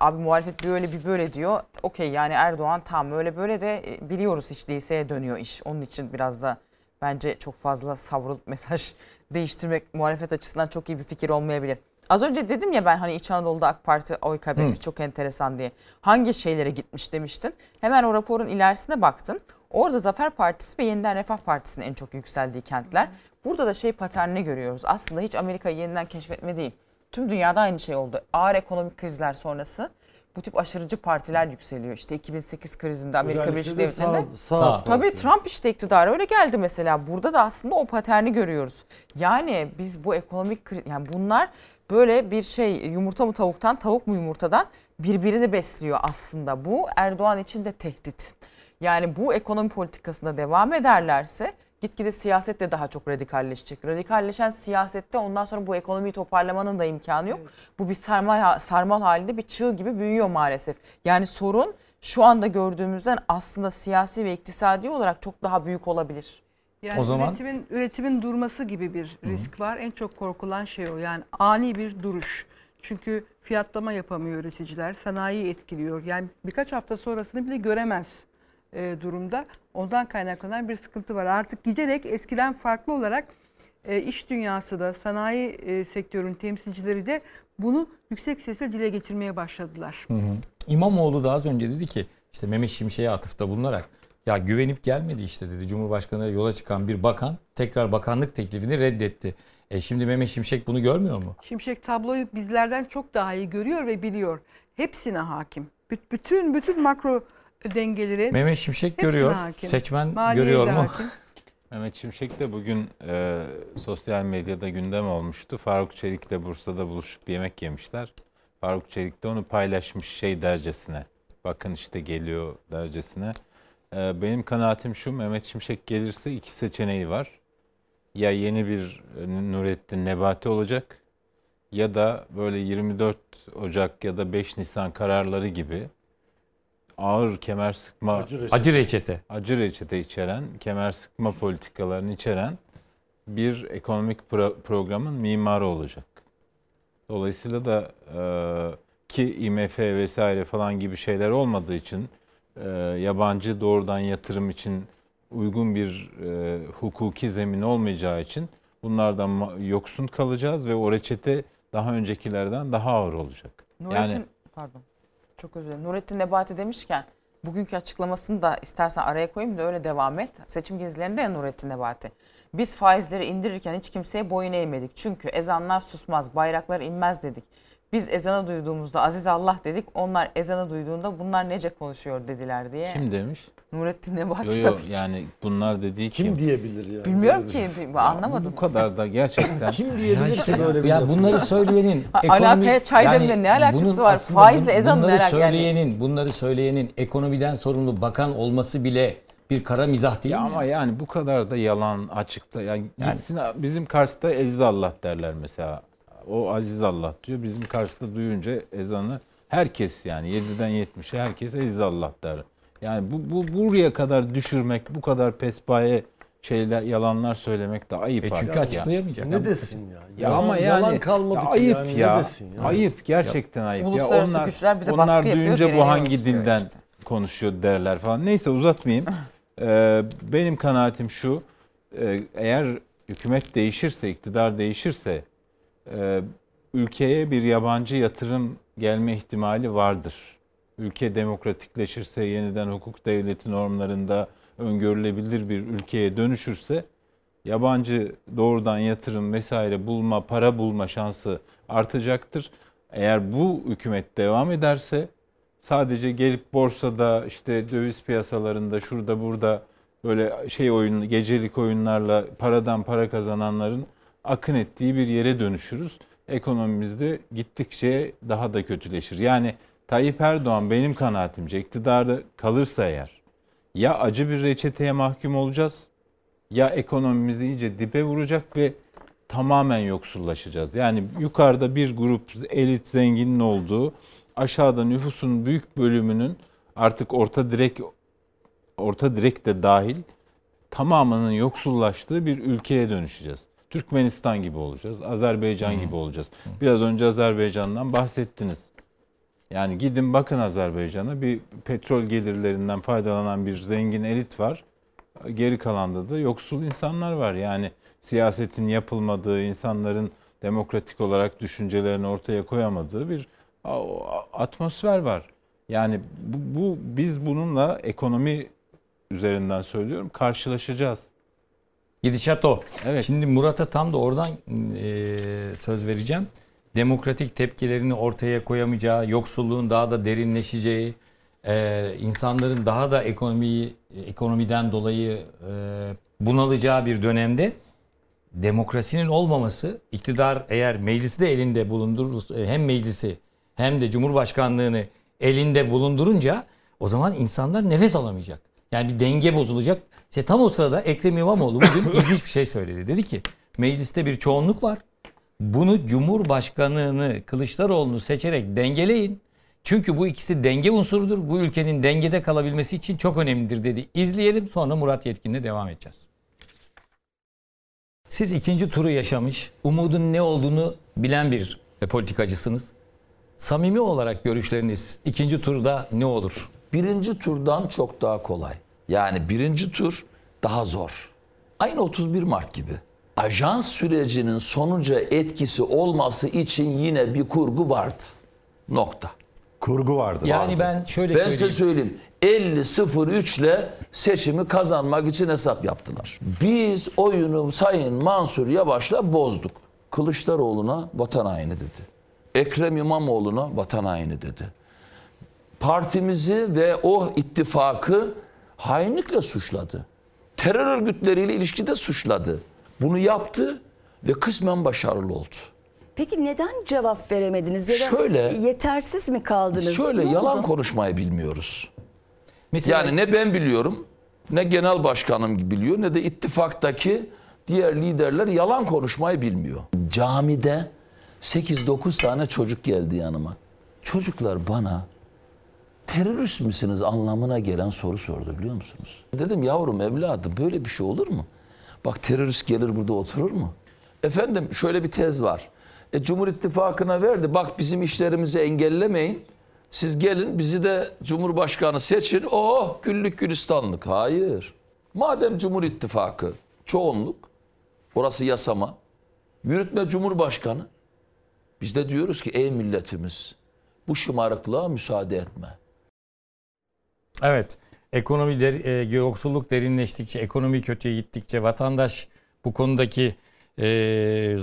Abi muhalefet bir öyle bir böyle diyor. Okey yani Erdoğan tam öyle böyle de e, biliyoruz hiç değilse dönüyor iş. Onun için biraz da bence çok fazla savrulup mesaj değiştirmek muhalefet açısından çok iyi bir fikir olmayabilir. Az önce dedim ya ben hani İç Anadolu'da AK Parti oy kaybetmiş çok enteresan diye. Hangi şeylere gitmiş demiştin. Hemen o raporun ilerisine baktım. Orada Zafer Partisi ve Yeniden Refah Partisi'nin en çok yükseldiği kentler. Burada da şey paternini görüyoruz. Aslında hiç Amerika'yı yeniden keşfetme değil. Tüm dünyada aynı şey oldu. Ağır ekonomik krizler sonrası bu tip aşırıcı partiler yükseliyor. İşte 2008 krizinde Amerika Özellikle Birleşik de Devletleri'nde sağ, sağ. Tabii. Trump işte iktidara öyle geldi mesela. Burada da aslında o paterni görüyoruz. Yani biz bu ekonomik kri- yani bunlar böyle bir şey yumurta mı tavuktan tavuk mu yumurtadan birbirini besliyor aslında. Bu Erdoğan için de tehdit. Yani bu ekonomi politikasında devam ederlerse gitgide siyaset de daha çok radikalleşecek. Radikalleşen siyasette ondan sonra bu ekonomiyi toparlamanın da imkanı yok. Bu bir sarmal, sarmal halinde bir çığ gibi büyüyor maalesef. Yani sorun şu anda gördüğümüzden aslında siyasi ve iktisadi olarak çok daha büyük olabilir. Yani O zaman- üretimin üretimin durması gibi bir risk var. En çok korkulan şey o. Yani ani bir duruş. Çünkü fiyatlama yapamıyor üreticiler. Sanayiyi etkiliyor. Yani birkaç hafta sonrasını bile göremez e, durumda. Ondan kaynaklanan bir sıkıntı var. Artık giderek eskiden farklı olarak e, iş dünyası da sanayi e, sektörün temsilcileri de bunu yüksek sesle dile getirmeye başladılar. İmamoğlu da az önce dedi ki işte Mehmet Şimşek'e atıfta bulunarak ya güvenip gelmedi işte dedi. Cumhurbaşkanı yola çıkan bir bakan tekrar bakanlık teklifini reddetti. E şimdi Mehmet Şimşek bunu görmüyor mu? Şimşek tabloyu bizlerden çok daha iyi görüyor ve biliyor. Hepsine hakim. Bü- Bütün bütün makro dengeleri Mehmet Şimşek görüyor. hakim. Seçmen Maliyeye görüyor mu? hakim. Mehmet Şimşek de bugün e, sosyal medyada gündem olmuştu. Faruk Çelik'le Bursa'da buluşup yemek yemişler. Faruk Çelik de onu paylaşmış şey dercesine. Bakın işte geliyor dercesine. E, benim kanaatim şu Mehmet Şimşek gelirse iki seçeneği var. Ya yeni bir e, Nurettin Nebati olacak ya da böyle 24 Ocak ya da 5 Nisan kararları gibi ağır kemer sıkma Acı reçete. Acı reçete. acı reçete içeren, kemer sıkma politikalarını içeren bir ekonomik pro- programın mimarı olacak. Dolayısıyla da e, ki IMF vesaire falan gibi şeyler olmadığı için e, yabancı doğrudan yatırım için uygun bir e, hukuki zemin olmayacağı için bunlardan ma- yoksun kalacağız ve o reçete daha öncekilerden daha ağır olacak. Nurettin, pardon. Çok özür dilerim. Nurettin Nebati demişken bugünkü açıklamasını da istersen araya koyayım da öyle devam et. Seçim gezilerinde ya Nurettin Nebati. Biz faizleri indirirken hiç kimseye boyun eğmedik. Çünkü ezanlar susmaz, bayraklar inmez dedik. Biz ezanı duyduğumuzda aziz Allah dedik. Onlar ezanı duyduğunda bunlar nece konuşuyor dediler diye. Kim demiş? Nurettin Nebati Yo, yo, tabii. yani bunlar dediği kim? Kim diyebilir yani? Bilmiyorum ki bir- anlamadım. Bu kadar da gerçekten Kim diyebilir ki böyle bir Ya bunları söyleyenin Ha, ekonomi- alakaya çay demle ne alakası bunun var? Faizle ne bunları alakası yani? söyleyenin, bunları söyleyenin ekonomiden sorumlu bakan olması bile bir kara mizah değil Ya mi? ama yani bu kadar da yalan açıkta. Yani, gitsin bizim karşıda Aziz Allah derler mesela. O Aziz Allah diyor. Bizim karşıda duyunca ezanı herkes yani 7'den 70'e herkes Aziz Allah der. Yani bu, bu buraya kadar düşürmek, bu kadar pespaye şeyler, yalanlar söylemek de ayıp E çünkü açıklayamayacak. Ne desin ya? Ya Yalan- ama yani yalan kalmadı ya ki ayıp yani, ya. ne desin ya? Ayıp gerçekten ayıp. Ya Uluslararası onlar, güçler bize onlar baskı yapıyor, duyunca bu direniyoruz hangi dilden işte. konuşuyor derler falan. Neyse uzatmayayım. Ee, benim kanaatim şu. e, eğer hükümet değişirse, iktidar değişirse e, ülkeye bir yabancı yatırım gelme ihtimali vardır. Ülke demokratikleşirse, yeniden hukuk devleti normlarında öngörülebilir bir ülkeye dönüşürse yabancı doğrudan yatırım vesaire bulma, para bulma şansı artacaktır. Eğer bu hükümet devam ederse sadece gelip borsada işte döviz piyasalarında şurada burada böyle şey oyun gecelik oyunlarla paradan para kazananların akın ettiği bir yere dönüşürüz. Ekonomimiz de gittikçe daha da kötüleşir. Yani Tayyip Erdoğan benim kanaatimce iktidarda kalırsa eğer ya acı bir reçeteye mahkum olacağız ya ekonomimizi iyice dibe vuracak ve tamamen yoksullaşacağız. Yani yukarıda bir grup elit zenginin olduğu, aşağıda nüfusun büyük bölümünün artık orta direk orta direk de dahil tamamının yoksullaştığı bir ülkeye dönüşeceğiz. Türkmenistan gibi olacağız, Azerbaycan gibi olacağız. Biraz önce Azerbaycan'dan bahsettiniz. Yani gidin bakın Azerbaycan'a bir petrol gelirlerinden faydalanan bir zengin elit var. Geri kalanda da yoksul insanlar var. Yani siyasetin yapılmadığı, insanların demokratik olarak düşüncelerini ortaya koyamadığı bir atmosfer var. Yani bu, bu biz bununla ekonomi üzerinden söylüyorum karşılaşacağız. Gidişat o. Evet. Şimdi Murat'a tam da oradan e, söz vereceğim. Demokratik tepkilerini ortaya koyamayacağı, yoksulluğun daha da derinleşeceği, e, insanların daha da ekonomiyi ekonomiden dolayı e, bunalacağı bir dönemde demokrasinin olmaması, iktidar eğer meclisi de elinde bulundurur, e, hem meclisi hem de cumhurbaşkanlığını elinde bulundurunca o zaman insanlar nefes alamayacak. Yani bir denge bozulacak. İşte tam o sırada Ekrem İmamoğlu bugün ilginç bir şey söyledi. Dedi ki mecliste bir çoğunluk var. Bunu Cumhurbaşkanını Kılıçdaroğlu'nu seçerek dengeleyin. Çünkü bu ikisi denge unsurudur. Bu ülkenin dengede kalabilmesi için çok önemlidir dedi. İzleyelim sonra Murat Yetkin'le devam edeceğiz. Siz ikinci turu yaşamış, umudun ne olduğunu bilen bir politikacısınız. Samimi olarak görüşleriniz ikinci turda ne olur? Birinci turdan çok daha kolay. Yani birinci tur daha zor. Aynı 31 Mart gibi. Ajans sürecinin sonuca etkisi olması için yine bir kurgu vardı. Nokta. Kurgu vardı. Yani Vardı. ben şöyle ben size söyleyeyim. 50-03 ile seçimi kazanmak için hesap yaptılar. Biz oyunu Sayın Mansur Yavaş'la bozduk. Kılıçdaroğlu'na vatan haini dedi. Ekrem İmamoğlu'na vatan haini dedi. partimizi ve o ittifakı hainlikle suçladı. Terör örgütleriyle ilişkide suçladı. Bunu yaptı ve kısmen başarılı oldu. Peki neden cevap veremediniz ya da Şöyle- yetersiz mi kaldınız? Şöyle Ne yalan oldu? konuşmayı bilmiyoruz. Mesela Yani ne ben biliyorum, ne genel başkanım biliyor, ne de ittifaktaki diğer liderler yalan konuşmayı bilmiyor. Camide 8-9 tane çocuk geldi yanıma. Çocuklar bana terörist misiniz anlamına gelen soru sordu biliyor musunuz? Dedim yavrum evladım böyle bir şey olur mu? Bak terörist gelir burada oturur mu? Efendim şöyle bir tez var. E, Cumhur İttifakı'na verdi. Bak bizim işlerimizi engellemeyin. Siz gelin bizi de Cumhurbaşkanı seçin. Oh güllük gülistanlık. Hayır. Madem Cumhur İttifakı çoğunluk, orası yasama, yürütme Cumhurbaşkanı. Biz de diyoruz ki ey milletimiz bu şımarıklığa müsaade etme. Evet. Ekonomi der, e, yoksulluk derinleştikçe, ekonomi kötüye gittikçe, vatandaş bu konudaki e,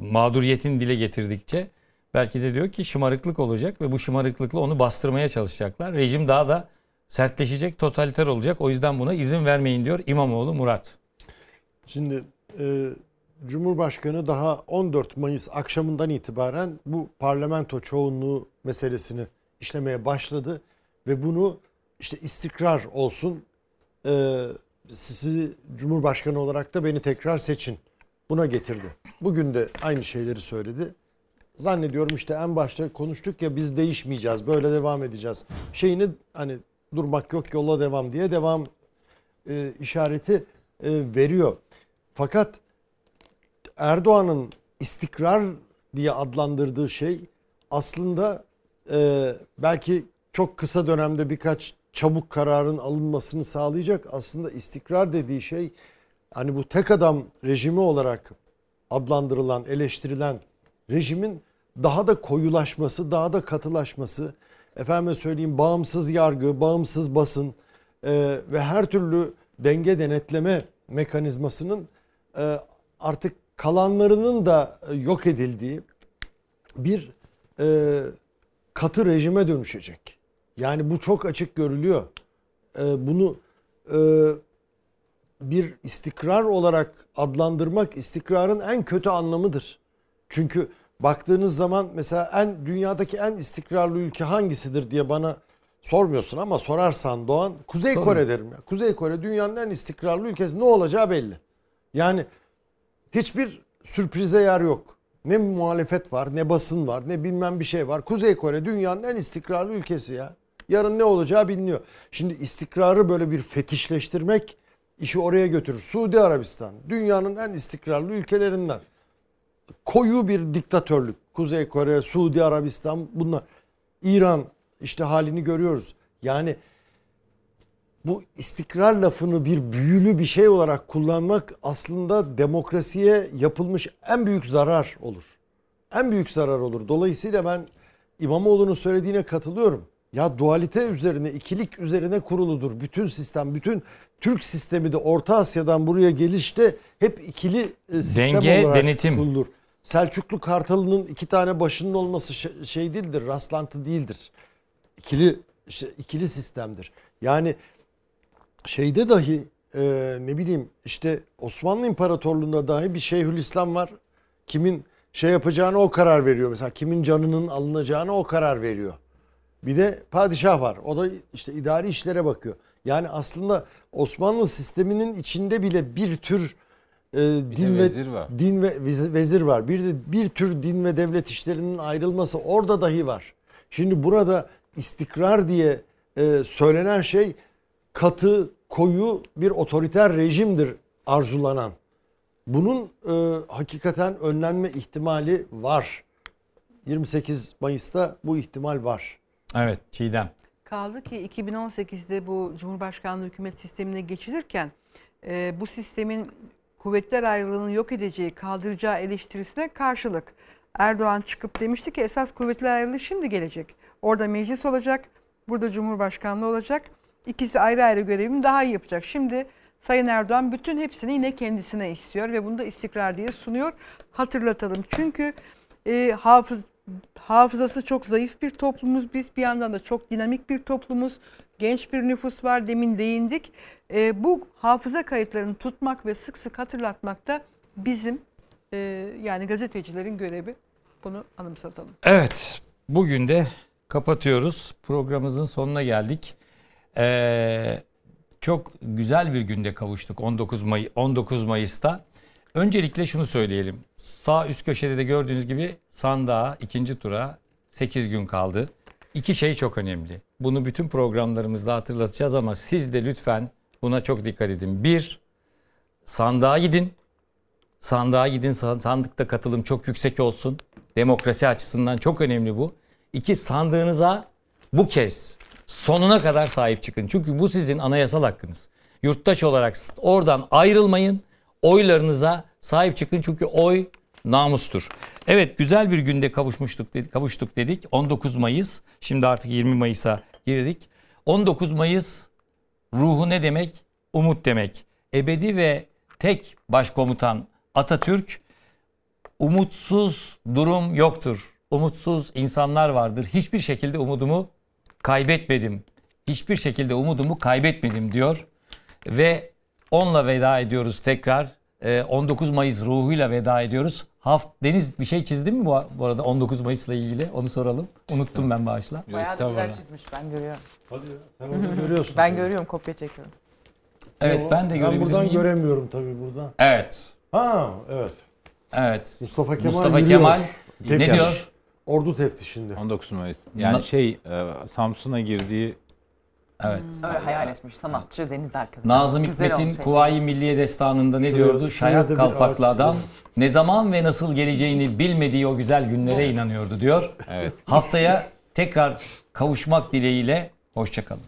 mağduriyetini dile getirdikçe belki de diyor ki şımarıklık olacak ve bu şımarıklıkla onu bastırmaya çalışacaklar. Rejim daha da sertleşecek, totaliter olacak. O yüzden buna izin vermeyin diyor İmamoğlu Murat. Şimdi e, Cumhurbaşkanı daha 14 Mayıs akşamından itibaren bu parlamento çoğunluğu meselesini işlemeye başladı ve bunu işte istikrar olsun e, sizi Cumhurbaşkanı olarak da beni tekrar seçin buna getirdi. Bugün de aynı şeyleri söyledi. Zannediyorum işte en başta konuştuk ya biz değişmeyeceğiz böyle devam edeceğiz. Şeyini hani durmak yok yola devam diye devam e, işareti e, veriyor. Fakat Erdoğan'ın istikrar diye adlandırdığı şey aslında e, belki çok kısa dönemde birkaç çabuk kararın alınmasını sağlayacak. Aslında istikrar dediği şey hani bu tek adam rejimi olarak adlandırılan, eleştirilen rejimin daha da koyulaşması, daha da katılaşması, efendime söyleyeyim bağımsız yargı, bağımsız basın e, ve her türlü denge denetleme mekanizmasının e, artık kalanlarının da yok edildiği bir e, katı rejime dönüşecek. Yani bu çok açık görülüyor. E, bunu e, bir istikrar olarak adlandırmak istikrarın en kötü anlamıdır. Çünkü baktığınız zaman mesela en dünyadaki en istikrarlı ülke hangisidir diye bana sormuyorsun ama sorarsan Doğan Kuzey Tabii. Kore derim ya. Kuzey Kore dünyanın en istikrarlı ülkesi. Ne olacağı belli. Yani hiçbir sürprize yer yok. Ne muhalefet var, ne basın var, ne bilmem bir şey var. Kuzey Kore dünyanın en istikrarlı ülkesi ya. Yarın ne olacağı biliniyor. Şimdi istikrarı böyle bir fetişleştirmek işi oraya götürür. Suudi Arabistan dünyanın en istikrarlı ülkelerinden. Koyu bir diktatörlük. Kuzey Kore, Suudi Arabistan bunlar. İran işte halini görüyoruz. Yani bu istikrar lafını bir büyülü bir şey olarak kullanmak aslında demokrasiye yapılmış en büyük zarar olur. En büyük zarar olur. Dolayısıyla ben İmamoğlu'nun söylediğine katılıyorum. Ya dualite üzerine, ikilik üzerine kuruludur. Bütün sistem, bütün Türk sistemi de Orta Asya'dan buraya gelişte hep ikili e, sistem Denge, olarak denetim. kurulur. Selçuklu Kartalı'nın iki tane başının olması şey- şey değildir, rastlantı değildir. İkili işte ikili sistemdir. Yani şeyde dahi e, ne bileyim işte Osmanlı İmparatorluğu'nda dahi bir Şeyhülislam var. Kimin şey yapacağını o karar veriyor. Mesela kimin canının alınacağını o karar veriyor. Bir de padişah var. O da işte idari işlere bakıyor. Yani aslında Osmanlı sisteminin içinde bile bir tür e, din ve vezir var. din ve vezir var. Bir de bir tür din ve devlet işlerinin ayrılması orada dahi var. Şimdi burada istikrar diye e, söylenen şey katı, koyu bir otoriter rejimdir arzulanan. Bunun e, hakikaten önlenme ihtimali var. 28 Mayıs'ta bu ihtimal var. Evet Çiğdem. Kaldı ki 2018'de bu Cumhurbaşkanlığı hükümet sistemine geçilirken e, bu sistemin kuvvetler ayrılığını yok edeceği, kaldıracağı eleştirisine karşılık Erdoğan çıkıp demişti ki esas kuvvetler ayrılığı şimdi gelecek. Orada meclis olacak, burada Cumhurbaşkanlığı olacak. İkisi ayrı ayrı görevini daha iyi yapacak. Şimdi Sayın Erdoğan bütün hepsini yine kendisine istiyor ve bunu da istikrar diye sunuyor. Hatırlatalım çünkü e, hafız hafızası çok zayıf bir toplumuz biz. Bir yandan da çok dinamik bir toplumuz. Genç bir nüfus var demin değindik. E, bu hafıza kayıtlarını tutmak ve sık sık hatırlatmak da bizim e, yani gazetecilerin görevi. Bunu anımsatalım. Evet, bugün de kapatıyoruz. Programımızın sonuna geldik. Ee, çok güzel bir günde kavuştuk 19 May 19 Mayıs'ta. Öncelikle şunu söyleyelim. Sağ üst köşede de gördüğünüz gibi sandığa ikinci tura 8 gün kaldı. İki şey çok önemli. Bunu bütün programlarımızda hatırlatacağız ama siz de lütfen buna çok dikkat edin. Bir, sandığa gidin. Sandığa gidin. Sa- Sandıkta katılım çok yüksek olsun. Demokrasi açısından çok önemli bu. İki, sandığınıza bu kez sonuna kadar sahip çıkın. Çünkü bu sizin anayasal hakkınız. Yurttaş olarak oradan ayrılmayın. Oylarınıza sahip çıkın çünkü oy namustur. Evet güzel bir günde kavuşmuştuk kavuştuk dedik. 19 Mayıs. Şimdi artık 20 Mayıs'a girdik. 19 Mayıs ruhu ne demek? Umut demek. Ebedi ve tek başkomutan Atatürk umutsuz durum yoktur. Umutsuz insanlar vardır. Hiçbir şekilde umudumu kaybetmedim. Hiçbir şekilde umudumu kaybetmedim diyor. Ve onunla veda ediyoruz tekrar. Ee, 19 Mayıs ruhuyla veda ediyoruz. Haft Deniz bir şey çizdin mi bu, bu arada 19 Mayıs'la ilgili? Onu soralım. Unuttum ben bağışla. Bayağı da güzel çizmiş ben görüyorum. Hadi ya. Sen onu görüyorsun. Ben görüyorum kopya çekiyorum. Evet Yo, ben de Ben görebilir buradan miyim? göremiyorum tabii buradan. Evet. Ha evet. Evet. Mustafa Kemal Mustafa yürüyor. Kemal ne Teftiş. diyor? Ordu teftişinde. 19 Mayıs. Yani Na- şey e, Samsun'a girdiği Evet. Öyle hayal etmiş sanatçı Deniz arkadaş. Nazım Güzel Hikmet'in olmuş. Kuvayi Milliye Destanı'nda ne Şuraya- diyordu? şuraya da Şayak bir kalpaklı ağaç adam ne zaman ve nasıl geleceğini bilmediği o güzel günlere inanıyordu diyor. evet Haftaya tekrar kavuşmak dileğiyle hoşçakalın.